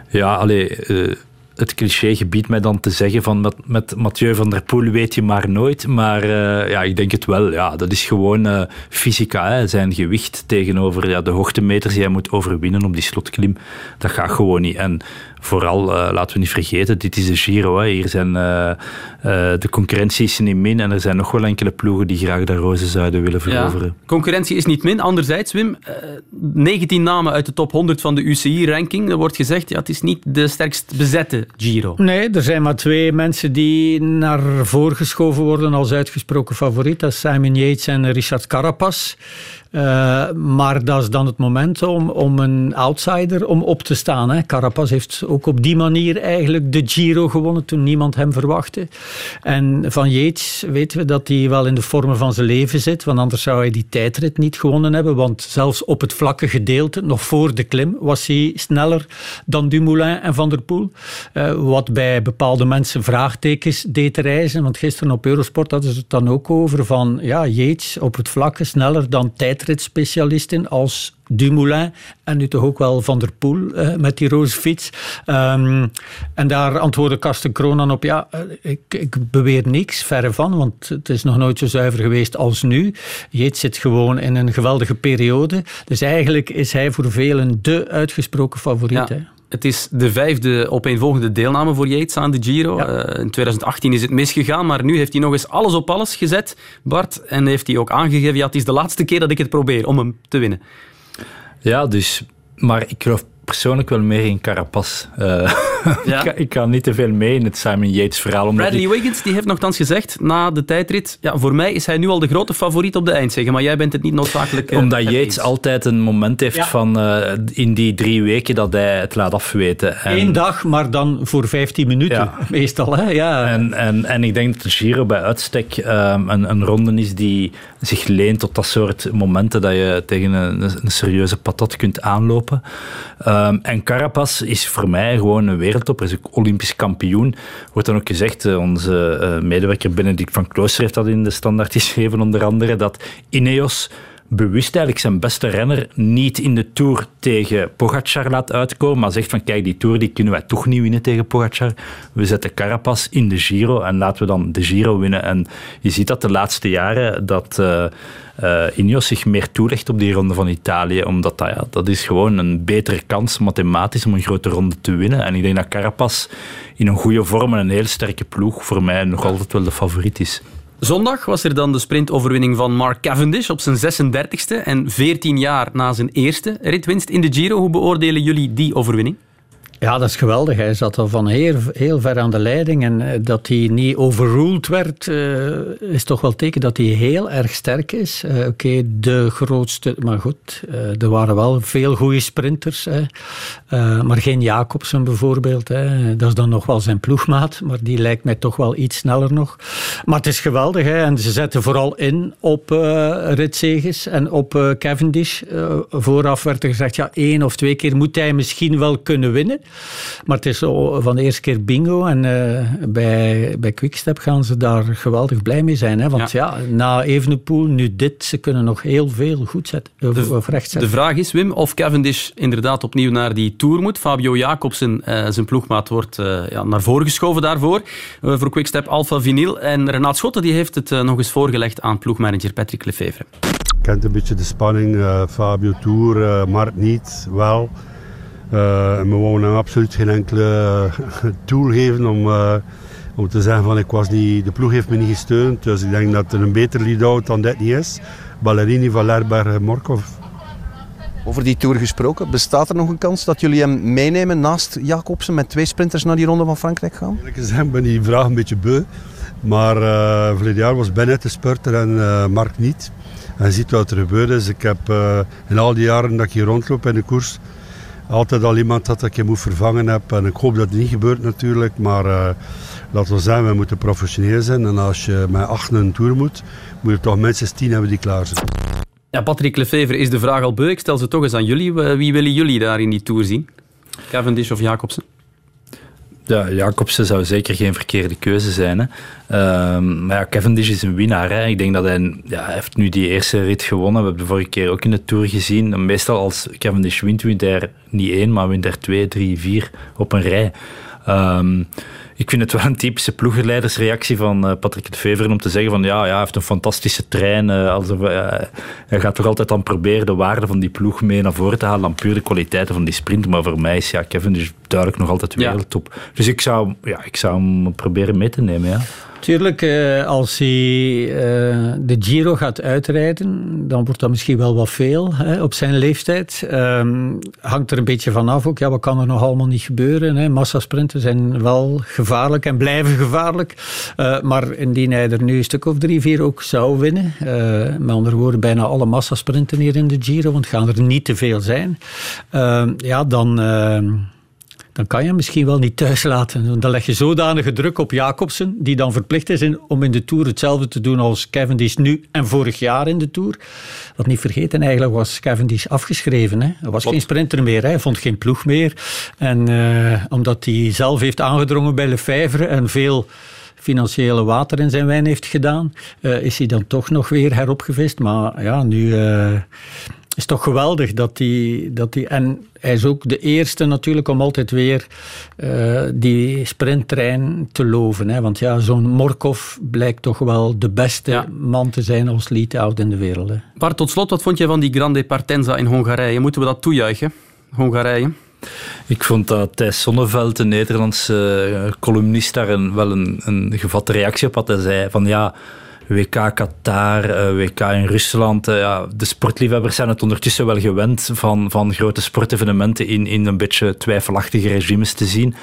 Ja, alleen. Uh, het cliché gebiedt mij dan te zeggen van met, met Mathieu van der Poel weet je maar nooit. Maar uh, ja, ik denk het wel. Ja, dat is gewoon uh, fysica. Zijn gewicht tegenover ja, de hoogtemeters die hij moet overwinnen op die slotklim. Dat gaat gewoon niet. En vooral, uh, laten we niet vergeten, dit is de Giro. Hè. Hier zijn uh, uh, de concurrentie is niet min en er zijn nog wel enkele ploegen die graag de rozen zouden willen veroveren. Ja, concurrentie is niet min. Anderzijds, Wim, 19 namen uit de top 100 van de UCI-ranking. Er wordt gezegd, ja, het is niet de sterkst bezette Giro. Nee, er zijn maar twee mensen die naar voren geschoven worden als uitgesproken favoriet. Dat is Simon Yates en Richard Carapaz. Uh, maar dat is dan het moment om, om een outsider om op te staan. Hè. Carapaz heeft ook op die manier eigenlijk de Giro gewonnen toen niemand hem verwachtte. En van Yates weten we dat hij wel in de vormen van zijn leven zit, want anders zou hij die tijdrit niet gewonnen hebben. Want zelfs op het vlakke gedeelte, nog voor de klim, was hij sneller dan Dumoulin en Van der Poel. Uh, wat bij bepaalde mensen vraagtekens deed reizen. Want gisteren op Eurosport hadden ze het dan ook over van ja, Yates op het vlakke sneller dan tijdrit tijdritspecialisten als Dumoulin en nu toch ook wel Van der Poel uh, met die roze fiets. Um, en daar antwoordde Karsten Kroon op, ja, eh, ik, ik beweer niks, verre van, want het is nog nooit zo zuiver geweest als nu. Jeet zit gewoon in een geweldige periode. Dus eigenlijk is hij voor velen de uitgesproken favoriet. Ja. Het is de vijfde opeenvolgende deelname voor Yates aan de Giro. Uh, in 2018 is het misgegaan, maar nu heeft hij nog eens alles op alles gezet, Bart. En heeft hij ook aangegeven, ja, het is de laatste keer dat ik het probeer om hem te winnen. Ja, dus... Maar ik geloof persoonlijk wel meer in Carapaz. Uh, ja? ik, ik, kan niet te veel mee in het Simon Yates verhaal. Bradley Wiggins die heeft nogthans gezegd na de tijdrit, ja, voor mij is hij nu al de grote favoriet op de eindzege, maar jij bent het niet noodzakelijk... Uh, Omdat Yates altijd een moment heeft van uh, in die drie weken dat hij het laat afweten. En... Eén dag, maar dan voor 15 minuten ja. meestal. Hè? Ja. En, en, en ik denk dat de Giro bij uitstek um, een, een ronde is die zich leent tot dat soort momenten dat je tegen een, een serieuze patat kunt aanlopen. Um, en Carapaz is voor mij gewoon een wereldtopper. Is ook Olympisch kampioen. Wordt dan ook gezegd, uh, onze uh, medewerker Benedict van Klooster heeft dat in de standaard geschreven, onder andere, dat Ineos bewust eigenlijk zijn beste renner niet in de Tour tegen Pogacar laat uitkomen, maar zegt van kijk, die Tour die kunnen wij toch niet winnen tegen Pogacar. We zetten Carapaz in de Giro en laten we dan de Giro winnen. En je ziet dat de laatste jaren dat uh, Ineos zich meer toelegt op die ronde van Italië, omdat dat, ja, dat is gewoon een betere kans mathematisch om een grote ronde te winnen. En ik denk dat Carapaz in een goede vorm en een heel sterke ploeg voor mij nog altijd wel de favoriet is. Zondag was er dan de sprintoverwinning van Mark Cavendish op zijn 36e en 14 jaar na zijn eerste ritwinst in de Giro. Hoe beoordelen jullie die overwinning? Ja, dat is geweldig. Hij zat al van heel, heel ver aan de leiding. En eh, dat hij niet overruled werd, uh, is toch wel teken dat hij heel erg sterk is. Uh, Oké, de grootste... Maar goed, er waren wel veel goede sprinters. Hè. maar geen Jacobsen bijvoorbeeld. Hè. Dat is dan nog wel zijn ploegmaat. Maar die lijkt mij toch wel iets sneller nog. Maar het is geweldig. Hè. En ze zetten vooral in op ritzeges en op Cavendish. vooraf werd er gezegd, ja, één of twee keer moet hij misschien wel kunnen winnen. Maar het is van de eerste keer bingo. En uh, bij, bij Quickstep gaan ze daar geweldig blij mee zijn. Hè? Want ja. ja, na Evenepoel, nu dit, ze kunnen nog heel veel goed zetten, of, of recht zetten. De vraag is, Wim, of Cavendish inderdaad opnieuw naar die Tour moet. Fabio Jacobsen, uh, zijn ploegmaat, wordt uh, ja, naar voren geschoven daarvoor. voor Quickstep Alpha Vinyl. En Renaat Schotten die heeft het nog eens voorgelegd aan ploegmanager Patrick Lefevre. Kent een beetje de spanning. Fabio Tour, Mark niet, wel. En we wouden hem absoluut geen enkele tool geven om, uh, om te zeggen van ik was niet, de ploeg heeft me niet gesteund. Dus ik denk dat er een beter lead-out dan dit niet is. Ballerini, Valerberg, Morkov. Over die Tour gesproken, bestaat er nog een kans dat jullie hem meenemen naast Jacobsen met twee sprinters naar die ronde van Frankrijk gaan? Ik ben die vraag een beetje beu. Maar uh, verleden jaar was Bennett de spurter en uh, Mark niet. En je ziet wat er gebeurd is. Ik heb uh, in al die jaren dat ik hier rondloop in de koers altijd al iemand dat ik je moet vervangen heb. En ik hoop dat het niet gebeurt natuurlijk. Maar uh, laten we zeggen, we moeten professioneel zijn. En als je met acht een tour moet, moet je toch minstens tien hebben die klaar zijn. Ja, Patrick Lefevre is de vraag al beu. Ik stel ze toch eens aan jullie. Wie willen jullie daar in die tour zien? Cavendish of Jacobsen? Ja, Jacobsen zou zeker geen verkeerde keuze zijn. Hè. Um, maar ja, Cavendish is een winnaar. Hè. Ik denk dat hij, ja, heeft nu die eerste rit gewonnen. We hebben de vorige keer ook in de Tour gezien. Meestal als Cavendish wint, wint hij niet één, maar wint er twee, drie, vier op een rij. Um, ik vind het wel een typische ploegenleidersreactie van uh, Patrick de Vever om te zeggen van ja, ja hij heeft een fantastische trein. Uh, alsof, uh, hij gaat toch altijd dan proberen de waarde van die ploeg mee naar voren te halen dan puur de kwaliteiten van die sprint. Maar voor mij is ja, Kevin dus duidelijk nog altijd wereldtop. Ja. Dus ik zou, ja, ik zou hem proberen mee te nemen. Ja. Tuurlijk, als hij de Giro gaat uitrijden, dan wordt dat misschien wel wat veel hè, op zijn leeftijd. Um, hangt er een beetje van af ook. Ja, wat kan er nog allemaal niet gebeuren? Hè? Massasprinten zijn wel gevaarlijk en blijven gevaarlijk. Uh, maar indien hij er nu een stuk of drie, vier ook zou winnen, uh, met andere woorden, bijna alle massasprinten hier in de Giro, want gaan er niet te veel zijn, uh, ja, dan dan kan je hem misschien wel niet thuis laten. Dan leg je zodanige druk op Jacobsen, die dan verplicht is in, om in de Tour hetzelfde te doen als Cavendish nu en vorig jaar in de Tour. Wat niet vergeten, eigenlijk was Cavendish afgeschreven. Hè. Er was geen sprinter meer, hè. hij vond geen ploeg meer. En uh, omdat hij zelf heeft aangedrongen bij Lefebvre en veel financiële water in zijn wijn heeft gedaan, uh, is hij dan toch nog weer heropgevist. Maar ja, nu uh, is toch geweldig dat hij, dat hij... En hij is ook de eerste natuurlijk om altijd weer uh, die sprinttrein te loven. Hè? Want ja, zo'n Morkov blijkt toch wel de beste ja. man te zijn als lead-out in de wereld. Hè? Bart, tot slot, wat vond je van die Grande Partenza in Hongarije? Moeten we dat toejuichen, Hongarije? Ik vond dat Thijs Sonneveld, de Nederlandse uh, columnist, daar een, wel een, een gevatte reactie op had. Hij zei van ja, WK Qatar, uh, WK in Rusland. Uh, ja, de sportliefhebbers zijn het ondertussen wel gewend van, van grote sportevenementen in, in een beetje twijfelachtige regimes te zien.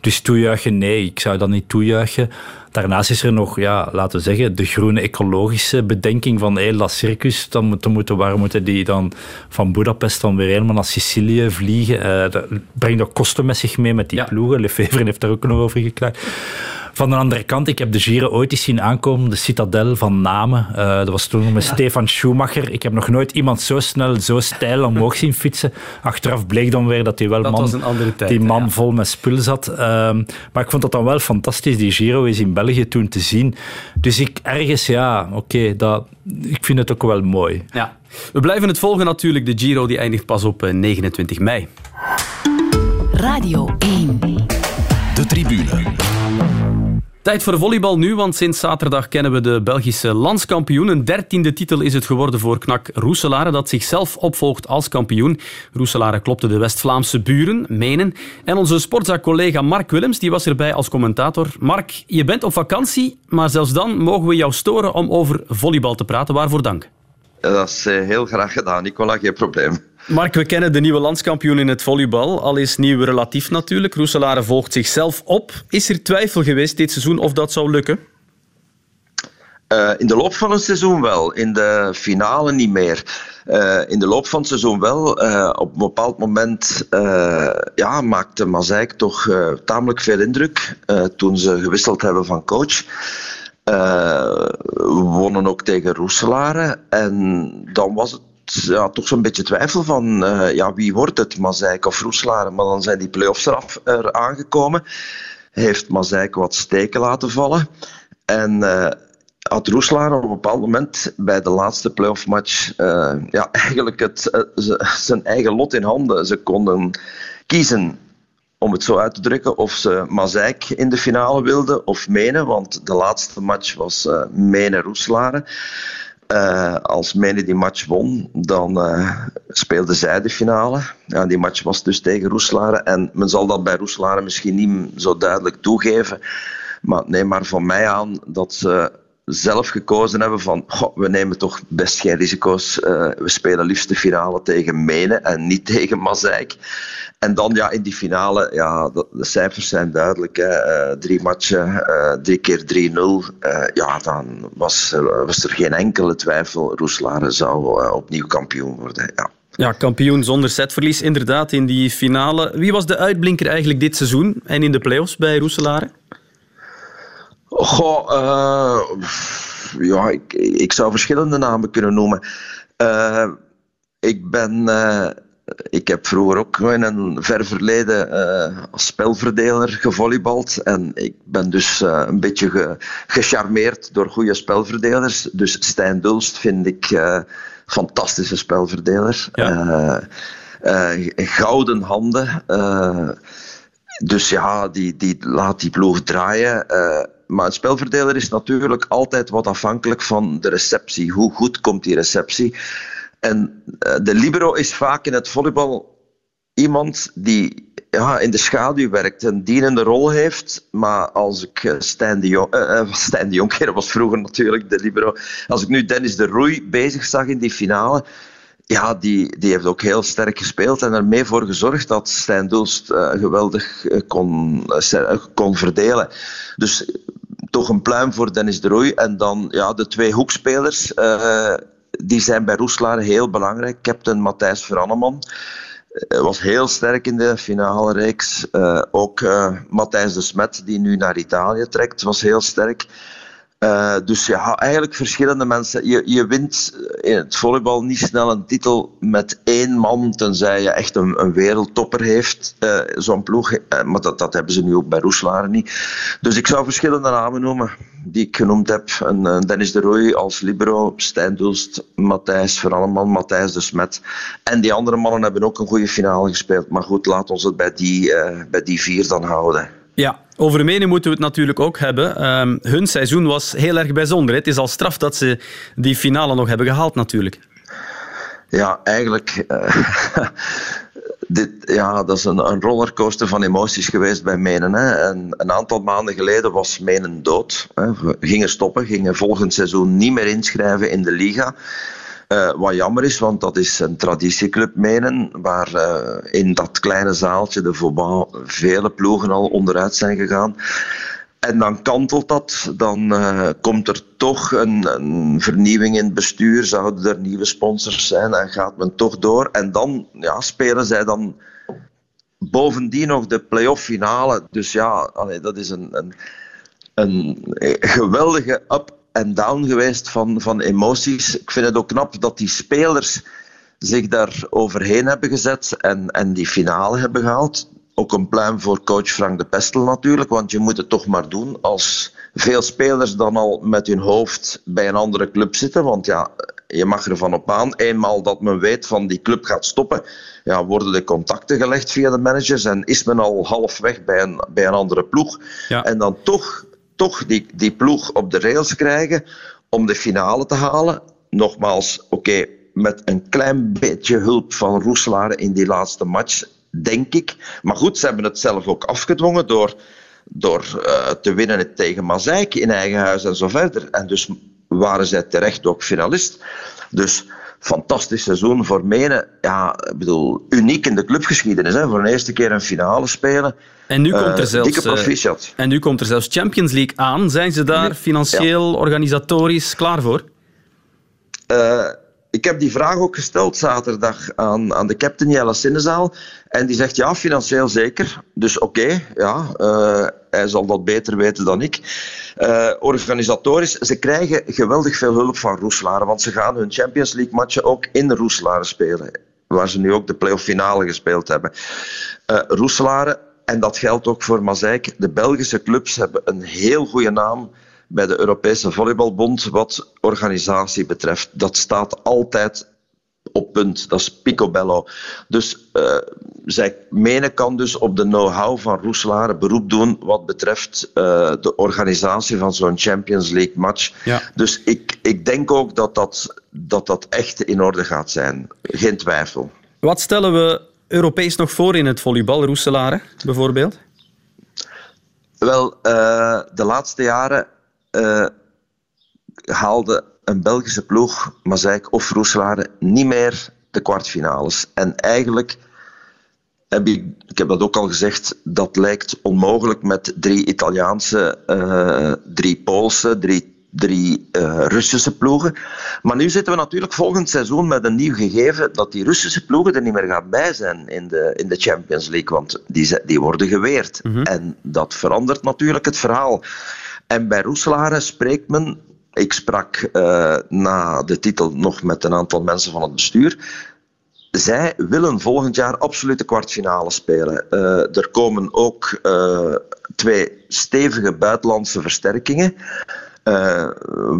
Dus toejuichen, nee, ik zou dat niet toejuichen. Daarnaast is er nog, ja, laten we zeggen, de groene ecologische bedenking van hey, La Circus. Dan moeten, moeten, waar moeten die dan van Budapest dan weer helemaal naar Sicilië vliegen? Uh, dat brengt ook kosten met zich mee met die ja. ploegen. Lefevre heeft daar ook nog over geklaagd. Van de andere kant, ik heb de Giro ooit eens zien aankomen, de Citadel van Namen. Uh, dat was toen met ja. Stefan Schumacher. Ik heb nog nooit iemand zo snel, zo stijl omhoog zien fietsen. Achteraf bleek dan weer dat hij wel dat man, tijd, die man ja. vol met spul zat. Uh, maar ik vond dat dan wel fantastisch, die Giro is in België toen te zien. Dus ik ergens, ja, oké, okay, ik vind het ook wel mooi. Ja. We blijven het volgen natuurlijk. De Giro die eindigt pas op 29 mei. Radio 1. De tribune. Tijd voor volleybal nu, want sinds zaterdag kennen we de Belgische landskampioen. Een dertiende titel is het geworden voor knak Roeselare, dat zichzelf opvolgt als kampioen. Roeselare klopte de West-Vlaamse buren, Menen. En onze sportzaak-collega Mark Willems die was erbij als commentator. Mark, je bent op vakantie, maar zelfs dan mogen we jou storen om over volleybal te praten. Waarvoor dank? Dat is heel graag gedaan, Nicola, geen probleem. Mark, we kennen de nieuwe landskampioen in het volleybal. Al is nieuw relatief natuurlijk. Roeselare volgt zichzelf op. Is er twijfel geweest dit seizoen of dat zou lukken? Uh, in de loop van het seizoen wel, in de finale niet meer. Uh, in de loop van het seizoen wel. Uh, op een bepaald moment ja, maakte Mazeik toch tamelijk veel indruk toen ze gewisseld hebben van coach. we wonnen ook tegen Roeselare en dan was het ja, toch zo'n beetje twijfel van uh, ja, wie wordt het, Mazeik of Roeselare. Maar dan zijn die play-offs eraf, er aangekomen. Heeft Mazeik wat steken laten vallen. En uh, had Roeselare op een bepaald moment bij de laatste play-off match uh, ja, eigenlijk het, zijn eigen lot in handen. Ze konden kiezen om het zo uit te drukken, of ze Mazeik in de finale wilden of Menen, want de laatste match was uh, Menen-Roeselare. Uh, als Mene die match won, dan uh, speelde zij de finale. Ja, die match was dus tegen Roeselare. En men zal dat bij Roeselare misschien niet zo duidelijk toegeven. Maar neem maar van mij aan dat ze zelf gekozen hebben van we nemen toch best geen risico's. Uh, we spelen liefst de finale tegen Mene en niet tegen Mazeik. En dan ja, in die finale, ja, de, cijfers zijn duidelijk. Hè. Uh, drie matchen, uh, drie keer 3-0. ja, dan was, was er geen enkele twijfel. Roeselare zou opnieuw kampioen worden. Ja. Ja, kampioen zonder setverlies inderdaad in die finale. Wie was de uitblinker eigenlijk dit seizoen en in de play-offs bij Roeselare? Goh, uh, ja, ik, ik zou verschillende namen kunnen noemen. Uh, ik ben... Uh, ik heb vroeger ook in een ver verleden als spelverdeler gevolleybald. En ik ben dus een beetje ge, gecharmeerd door goede spelverdelers. Dus Stijn Dulst vind ik fantastische spelverdeler. Ja. gouden handen. dus ja, die, die laat die ploeg draaien. Maar een spelverdeler is natuurlijk altijd wat afhankelijk van de receptie. Hoe goed komt die receptie? En de libero is vaak in het volleybal iemand die ja, in de schaduw werkt, een dienende rol heeft. Maar als ik Stijn de Jong, uh, Stijn de was vroeger natuurlijk de libero. Als ik nu Dennis de Roei bezig zag in die finale, ja, die, die heeft ook heel sterk gespeeld en ermee voor gezorgd dat Stijn uh, geweldig kon, kon verdelen. Dus toch een pluim voor Dennis de Roei. En dan ja, de twee hoekspelers, uh, die zijn bij Roeselare heel belangrijk. Captain Matthijs Veranneman was heel sterk in de finale reeks. ook Matthijs de Smet, die nu naar Italië trekt, was heel sterk. Uh, dus ja, eigenlijk verschillende mensen. Je, je wint in het volleybal niet snel een titel met één man, tenzij je echt een, een wereldtopper heeft, uh, zo'n ploeg. Uh, maar dat, dat hebben ze nu ook bij Roeslaar niet. Dus ik zou verschillende namen noemen die ik genoemd heb. En, Dennis de Rooij als libero, Stijn Dulst, Matthijs Veralleman, Matthijs de Smet. En die andere mannen hebben ook een goede finale gespeeld. Maar goed, laat ons het bij die, bij die vier dan houden. Ja, over Menen moeten we het natuurlijk ook hebben. Um, hun seizoen was heel erg bijzonder. Het is al straf dat ze die finale nog hebben gehaald natuurlijk. Ja, eigenlijk... Uh, dit, ja, dat is een, een, rollercoaster van emoties geweest bij Menen. Hè. En een aantal maanden geleden was Menen dood. Hè. Gingen stoppen, gingen volgend seizoen niet meer inschrijven in de Liga. Uh, wat jammer is, want dat is een traditieclub Menen, waar uh, in dat kleine zaaltje de Vauban vele ploegen al onderuit zijn gegaan. En dan kantelt dat, dan uh, komt er toch een, vernieuwing in het bestuur, zouden er nieuwe sponsors zijn en gaat men toch door. En dan ja, spelen zij dan bovendien nog de play-off finale. Dus ja, dat is een, een, een geweldige up en down geweest van, van emoties. Ik vind het ook knap dat die spelers zich daar overheen hebben gezet en, en die finale hebben gehaald. Ook een pluim voor coach Frank de Pestel natuurlijk, want je moet het toch maar doen als veel spelers dan al met hun hoofd bij een andere club zitten. Want ja, je mag ervan op aan, eenmaal dat men weet van die club gaat stoppen, ja, worden de contacten gelegd via de managers en is men al halfweg bij een, bij een andere ploeg. Ja. En dan toch toch die, die ploeg op de rails krijgen om de finale te halen. Nogmaals, oké, met een klein beetje hulp van Roeselare in die laatste match, denk ik. Maar goed, ze hebben het zelf ook afgedwongen door, door uh, te winnen tegen Mazeik in eigen huis en zo verder. En dus waren zij terecht ook finalist. Dus fantastisch seizoen voor Menen. Ja, ik bedoel, uniek in de clubgeschiedenis. Hè? Voor de eerste keer een finale spelen. En nu, komt er zelfs, uh, en nu komt er zelfs Champions League aan. Zijn ze daar financieel, ja. organisatorisch klaar voor? Uh, ik heb die vraag ook gesteld zaterdag aan, aan de captain Jelle Sinnezaal. En die zegt ja, financieel zeker. Dus oké, ja, uh, hij zal dat beter weten dan ik. Uh, organisatorisch, ze krijgen geweldig veel hulp van Roeselare. Want ze gaan hun Champions League matchen ook in Roeselare spelen. Waar ze nu ook de play-off finale gespeeld hebben. Uh, en dat geldt ook voor Mazeik. De Belgische clubs hebben een heel goede naam bij de Europese Volleybalbond wat organisatie betreft. Dat staat altijd op punt. Dat is picobello. Dus uh, zij menen kan dus op de know-how van Roeselare beroep doen wat betreft uh, de organisatie van zo'n Champions League match. Ja. Dus ik, ik denk ook dat dat, dat dat echt in orde gaat zijn. Geen twijfel. Wat stellen we Europees nog voor in het volleybal, Roeselare bijvoorbeeld? Wel, uh, de laatste jaren uh, haalde een Belgische ploeg, Mazeik of Roeselare, niet meer de kwartfinales. En eigenlijk heb ik, ik heb dat ook al gezegd, dat lijkt onmogelijk met drie Italiaanse, uh, drie Poolse, drie drie uh, Russische ploegen. Maar nu zitten we natuurlijk volgend seizoen met een nieuw gegeven dat die Russische ploegen er niet meer gaan bij zijn in de, in de Champions League, want die, die worden geweerd. Mhm. En dat verandert natuurlijk het verhaal. En bij Roeselare spreekt men, ik sprak uh, na de titel nog met een aantal mensen van het bestuur, zij willen volgend jaar absoluut de kwartfinale spelen. Uh, er komen ook uh, twee stevige buitenlandse versterkingen.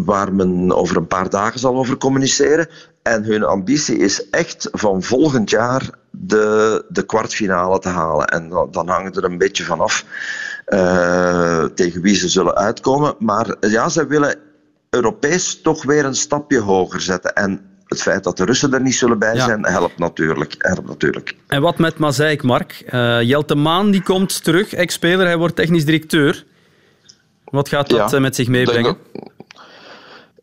Waar men over een paar dagen zal over communiceren. En hun ambitie is echt van volgend jaar de, de kwartfinale te halen. En dan, dan hangt er een beetje vanaf uh, tegen wie ze zullen uitkomen. Maar ja, ze willen Europees toch weer een stapje hoger zetten. En het feit dat de Russen er niet zullen bij Ja. zijn, helpt natuurlijk. Helpt natuurlijk. En wat met Mazeik, Mark? Eh Jelte Maan die komt terug, ex-speler, hij wordt technisch directeur. Wat gaat dat Ja, eh, met zich meebrengen?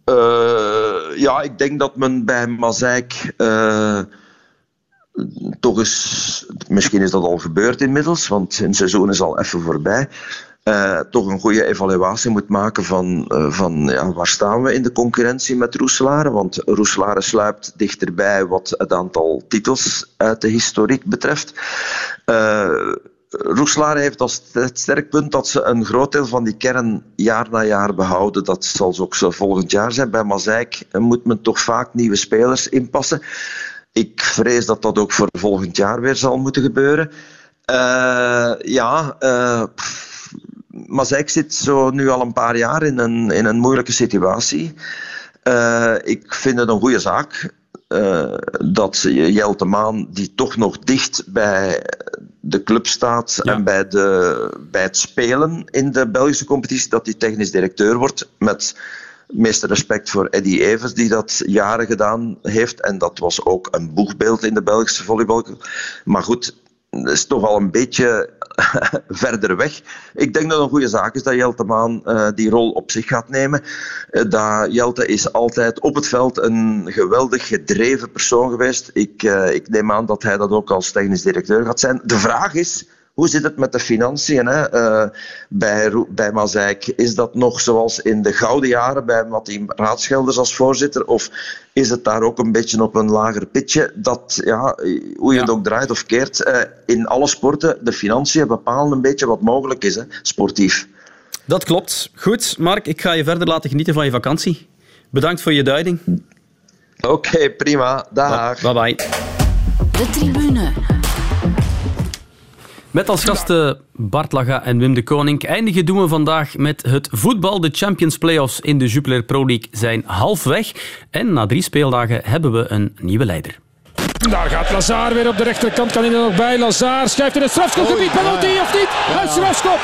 Eh, ja, ik denk dat men bij Mazeik eh, toch eens, misschien is dat al gebeurd inmiddels, want hun seizoen is al even voorbij, eh, toch een goede evaluatie moet maken van, eh, van ja, waar staan we in de concurrentie met Roeselare. Want Roeselare sluipt dichterbij wat het aantal titels uit de historiek betreft. Roeslaar heeft als het sterk punt dat ze een groot deel van die kern jaar na jaar behouden. Dat zal ook volgend jaar zijn. Bij Mazeik moet men toch vaak nieuwe spelers inpassen. Ik vrees dat dat ook voor volgend jaar weer zal moeten gebeuren. Uh, ja, uh, Mazeik zit zo nu al een paar jaar in een, in een moeilijke situatie. Uh, ik vind het een goede zaak uh, dat Jelte Maan, die toch nog dicht bij de club staat ja. en bij, de, bij het spelen in de Belgische competitie, dat hij technisch directeur wordt met meeste respect voor Eddie Evers, die dat jaren gedaan heeft. En dat was ook een boegbeeld in de Belgische volleybal. Maar goed, dat is toch al een beetje verder weg. Ik denk dat een goede zaak is dat Jelte Maan uh, die rol op zich gaat nemen. Uh, dat Jelte is altijd op het veld een geweldig gedreven persoon geweest. Ik, uh, ik neem aan dat hij dat ook als technisch directeur gaat zijn. De vraag is hoe zit het met de financiën hè? Uh, bij, bij Mazijk? Is dat nog zoals in de gouden jaren bij Martin Raadschelders als voorzitter? Of is het daar ook een beetje op een lager pitje? Dat, ja, hoe je het ook draait of keert, uh, in alle sporten, de financiën bepalen een beetje wat mogelijk is, hè? sportief. Dat klopt. Goed, Mark, ik ga je verder laten genieten van je vakantie. Bedankt voor je duiding. Oké, okay, prima. Dag. Bye bye. De tribune. Met als gasten Bart Laga en Wim de Koning eindigen doen we vandaag met het voetbal. De Champions Playoffs in de Jupiler Pro League zijn halfweg. En na drie speeldagen hebben we een nieuwe leider. Daar gaat Lazar weer op de rechterkant. Kan hij er nog bij? Lazar schrijft in het strafschopgebied. Penalty of niet? Ja. Een strafschop.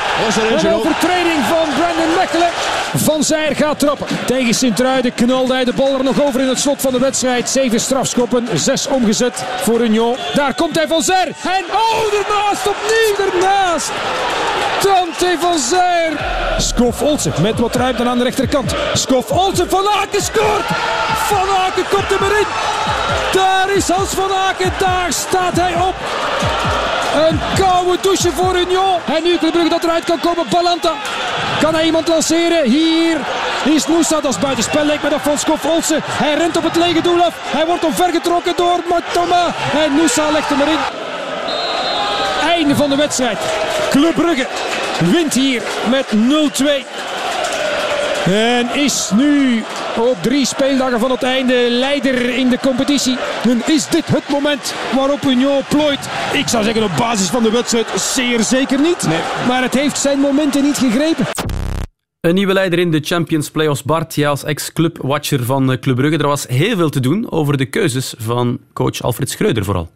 Een overtreding van Brandon Mechelen. Van Zijr gaat trappen. Tegen Sint-Truiden knalde hij de bal er nog over in het slot van de wedstrijd. Zeven strafschoppen, zes omgezet voor Union. Daar komt hij van Zijr. En oh, ernaast, opnieuw ernaast. Dante van Zijr. Skof Olsen met wat ruimte aan de rechterkant. Skof Olsen, Van Aken scoort. Van Aken komt er maar in. Daar is Hans van Aken, daar staat hij op. Een koude douche voor Union. En nu Club Brugge dat eruit kan komen. Balanta. Kan hij iemand lanceren? Hier is Noosa. Dat is buitenspel. Lijkt me dat van Skof Olsen. Hij rent op het lege doel af. Hij wordt omvergetrokken door Matoma. En Noosa legt hem erin. Einde van de wedstrijd. Club Brugge wint hier met 0-2. En is nu op drie speeldagen van het einde leider in de competitie. En is dit het moment waarop Union plooit? Ik zou zeggen op basis van de wedstrijd zeer zeker niet. Nee. Maar het heeft zijn momenten niet gegrepen. Een nieuwe leider in de Champions Playoffs. Bart, jij als ex-clubwatcher van Club Brugge. Er was heel veel te doen over de keuzes van coach Alfred Schreuder vooral.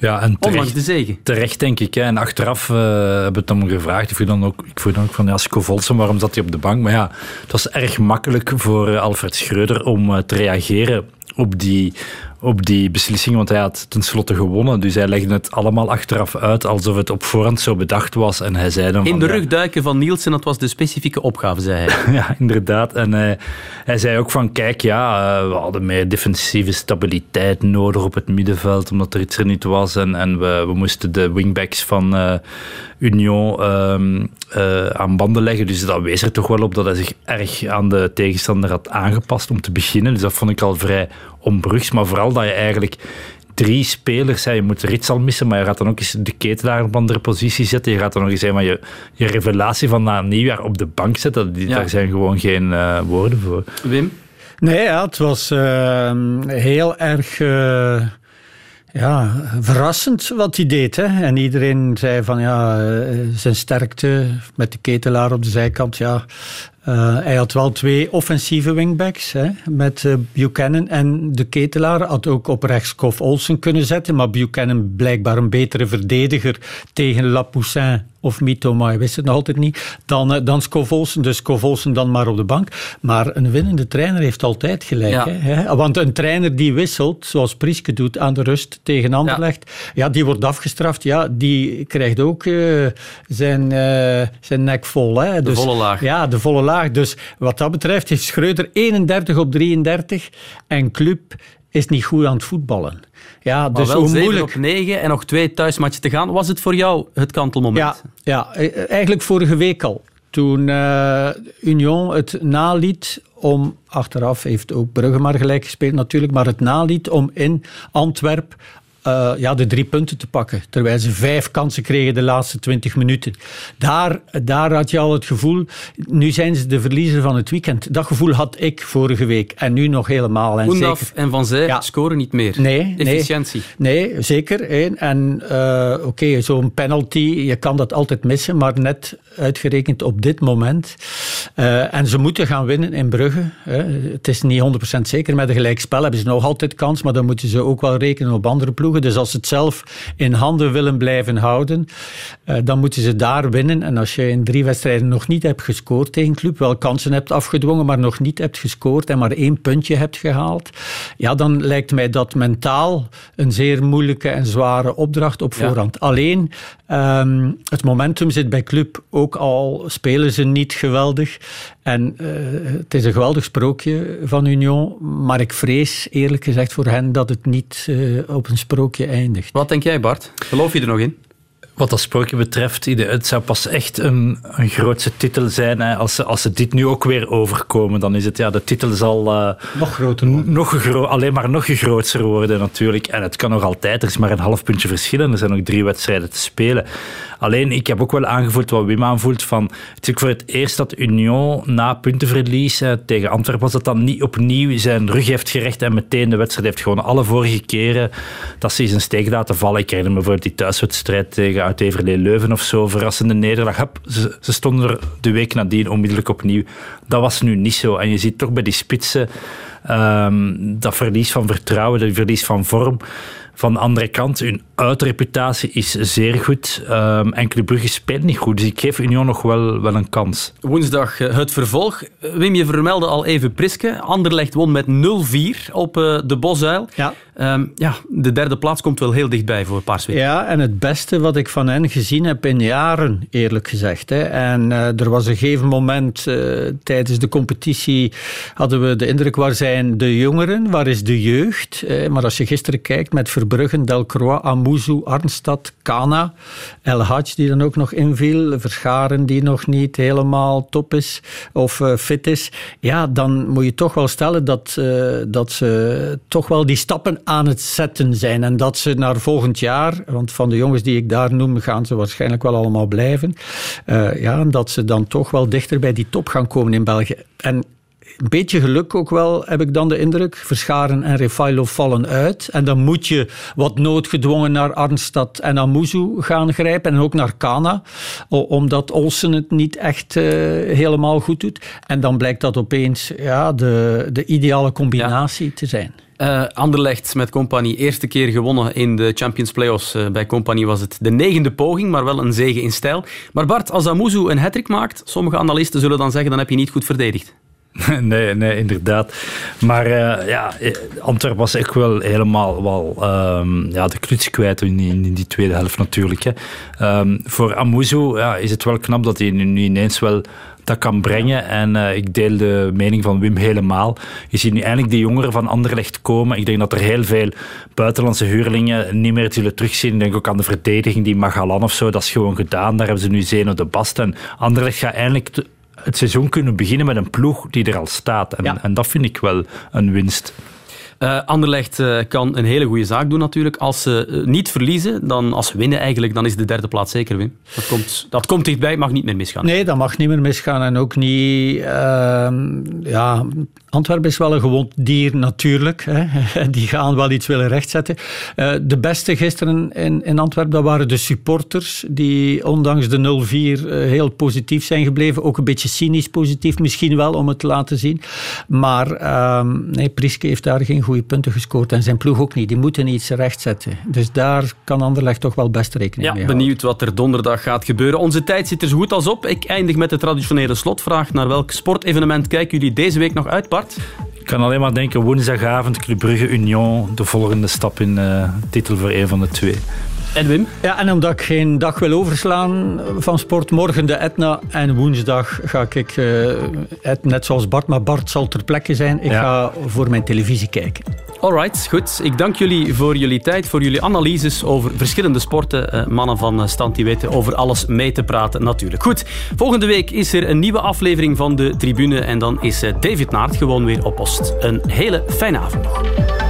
Ja, en terecht, de zegen. Terecht, denk ik. Hè. En achteraf uh, hebben we het hem gevraagd. Ik vroeg dan ook, ik vroeg dan ook van ja, Scovolsen, waarom zat hij op de bank? Maar ja, het was erg makkelijk voor uh, Alfred Schreuder om uh, te reageren op die, op die beslissing, want hij had tenslotte gewonnen. Dus hij legde het allemaal achteraf uit alsof het op voorhand zo bedacht was. En hij zei dan In de rug duiken van Nielsen, dat was de specifieke opgave, zei hij. ja, inderdaad. En hij, hij zei ook van, kijk, ja, we hadden meer defensieve stabiliteit nodig op het middenveld, omdat er iets er niet was. En, en we, we moesten de wingbacks van uh, Union uh, aan banden leggen. Dus dat wees er toch wel op dat hij zich erg aan de tegenstander had aangepast om te beginnen. Dus dat vond ik al vrij onbrugs. Maar vooral dat je eigenlijk drie spelers, hè, je moet Rits al missen, maar je gaat dan ook eens de ketelaar op andere positie zetten. Je gaat dan nog eens maar je, je revelatie van na nieuwjaar op de bank zetten. Die, ja. Daar zijn gewoon geen uh, woorden voor. Wim? Nee, ja, het was uh, heel erg... Uh ja, verrassend wat hij deed. Hè. En iedereen zei van ja, zijn sterkte met de ketelaar op de zijkant. Ja, uh, hij had wel twee offensieve wingbacks hè, met uh, Buchanan. En de ketelaar had ook op rechts Kof Olsen kunnen zetten. Maar Buchanan blijkbaar een betere verdediger tegen Lapoussin of Mito, maar je wist het nog altijd niet, dan, uh, dan Skov Olsen. Dus Skov Olsen dan maar op de bank. Maar een winnende trainer heeft altijd gelijk. Ja. Hè? Want een trainer die wisselt, zoals Prieske doet aan de rust tegen Anderlecht, ja. ja, die wordt afgestraft. Ja, die krijgt ook uh, zijn, uh, zijn nek vol. Hè? De dus, volle laag. Ja, de volle laag. Dus wat dat betreft heeft Schreuder 31 op 33 en Club is niet goed aan het voetballen. Ja, maar dus wel hoe 7 moeilijk... op 9 en nog twee thuismatchen te gaan. Was het voor jou het kantelmoment? Ja, ja eigenlijk vorige week al. Toen uh, Union het naliet om, achteraf heeft ook Brugge maar gelijk gespeeld natuurlijk, maar het naliet om in Antwerp uh, ja, de drie punten te pakken. Terwijl ze vijf kansen kregen de laatste twintig minuten. Daar, daar had je al het gevoel, nu zijn ze de verliezer van het weekend. Dat gevoel had ik vorige week en nu nog helemaal. En, zeker, en Van Zij scoren niet meer. Nee. Efficiëntie. Nee, nee zeker. En uh, oké, zo'n penalty, je kan dat altijd missen, maar net uitgerekend op dit moment. Uh, en ze moeten gaan winnen in Brugge. Hè. Het is niet 100% zeker. Met een gelijkspel hebben ze nog altijd kans, maar dan moeten ze ook wel rekenen op andere ploegen. Dus als ze het zelf in handen willen blijven houden, uh, dan moeten ze daar winnen. En als je in drie wedstrijden nog niet hebt gescoord tegen club, wel kansen hebt afgedwongen, maar nog niet hebt gescoord en maar één puntje hebt gehaald, ja, dan lijkt mij dat mentaal een zeer moeilijke en zware opdracht op voorhand. Ja. Alleen, um, het momentum zit bij club ook al, spelen ze niet geweldig. En uh, het is een geweldig sprookje van Union, maar ik vrees eerlijk gezegd voor hen dat het niet uh, op een sprookje eindigt. Wat denk jij Bart? Geloof je er nog in? Wat dat sprookje betreft, het zou pas echt een, een grootse titel zijn. Hè. Als, ze, als ze dit nu ook weer overkomen, dan is het, ja, de titel zal... Uh, nog groter worden. Nog gro alleen maar nog groter worden natuurlijk. En het kan nog altijd, er is maar een half puntje verschil en er zijn nog drie wedstrijden te spelen. Alleen, ik heb ook wel aangevoeld wat Wim aanvoelt van... Het is voor het eerst dat Union na puntenverlies eh, tegen Antwerpen was dat dan niet opnieuw zijn rug heeft gerecht en meteen de wedstrijd heeft gewonnen. Alle vorige keren dat ze zijn steek laten vallen. Ik herinner me bijvoorbeeld die thuiswedstrijd tegen uit Everlee Leuven of zo. Verrassende nederlaag. Ze, stonden er de week nadien onmiddellijk opnieuw. Dat was nu niet zo. En je ziet toch bij die spitsen um, dat verlies van vertrouwen, dat verlies van vorm. Van de andere kant, hun uitreputatie is zeer goed. Um, enkele Brugge speelt niet goed, dus ik geef Union nog wel, wel een kans. Woensdag uh, het vervolg. Wim, je vermeldde al even Priske. Anderlecht won met 0-4 op uh, de Bosuil. Ja. Um, ja, de derde plaats komt wel heel dichtbij voor Paarswijk. Ja, en het beste wat ik van hen gezien heb in jaren, eerlijk gezegd. Hè. En uh, er was een gegeven moment tijdens de competitie hadden we de indruk, waar zijn de jongeren, waar is de jeugd? maar als je gisteren kijkt met Verbruggen, Delcroix, Amuzu, Arnstad, Kana, El Hadj die dan ook nog inviel, Verscharen die nog niet helemaal top is of uh, fit is, ja, dan moet je toch wel stellen dat, uh, dat ze toch wel die stappen aan het zetten zijn. En dat ze naar volgend jaar, want van de jongens die ik daar noem, gaan ze waarschijnlijk wel allemaal blijven, uh, ja, dat ze dan toch wel dichter bij die top gaan komen in België. En een beetje geluk ook wel, heb ik dan de indruk. Verscharen en Refailo vallen uit. En dan moet je wat noodgedwongen naar Arnstad en Amuzu gaan grijpen. En ook naar Kana, omdat Olsen het niet echt uh, helemaal goed doet. En dan blijkt dat opeens ja, de, de ideale combinatie ja. te zijn. Uh, Anderlecht met Compagnie, eerste keer gewonnen in de Champions Playoffs. Uh, bij Compagnie was het de negende poging, maar wel een zege in stijl. Maar Bart, als Amuzu een hattrick maakt, sommige analisten zullen dan zeggen, dan heb je niet goed verdedigd. Nee, nee, inderdaad. Maar uh, ja, Antwerpen was echt wel helemaal wel, um, ja, de kluts kwijt in, in, die tweede helft natuurlijk. Hè. Um, voor Amuzu ja, is het wel knap dat hij nu ineens wel dat kan brengen. En uh, ik deel de mening van Wim helemaal. Je ziet nu eindelijk de jongeren van Anderlecht komen. Ik denk dat er heel veel buitenlandse huurlingen niet meer zullen terugzien. Ik denk ook aan de verdediging, die Magalan of zo. Dat is gewoon gedaan. Daar hebben ze nu Zeno de Bast. En Anderlecht gaat eindelijk het seizoen kunnen beginnen met een ploeg die er al staat. En, ja. en dat vind ik wel een winst. Uh, Anderlecht uh, kan een hele goede zaak doen natuurlijk. Als ze uh, niet verliezen, dan als ze winnen eigenlijk, dan is de derde plaats zeker win. Dat komt, dat komt dichtbij, mag niet meer misgaan. Nee, dat mag niet meer misgaan. En ook niet... ja, Antwerpen is wel een gewond dier natuurlijk. Hè. Die gaan wel iets willen rechtzetten. de beste gisteren in, in Antwerpen, dat waren de supporters die ondanks de 0-4 heel positief zijn gebleven. Ook een beetje cynisch positief misschien wel, om het te laten zien. Maar nee, Priske heeft daar geen goede punten gescoord en zijn ploeg ook niet. Die moeten iets rechtzetten. Dus daar kan Anderlecht toch wel best rekening ja, mee houden. Benieuwd wat er donderdag gaat gebeuren. Onze tijd zit er zo goed als op. Ik eindig met de traditionele slotvraag. Naar welk sportevenement kijken jullie deze week nog uit, Bart? Ik kan alleen maar denken, woensdagavond Club Brugge Union, de volgende stap in uh, titel voor een van de twee. En Wim? Ja, en omdat ik geen dag wil overslaan van sport, morgen de Etna en woensdag ga ik, uh, net zoals Bart, maar Bart zal ter plekke zijn. Ik ja. ga voor mijn televisie kijken. Alright, goed. Ik dank jullie voor jullie tijd, voor jullie analyses over verschillende sporten. Uh, mannen van stand die weten over alles mee te praten, natuurlijk. Goed, volgende week is er een nieuwe aflevering van de Tribune en dan is David Naert gewoon weer op post. Een hele fijne avond nog.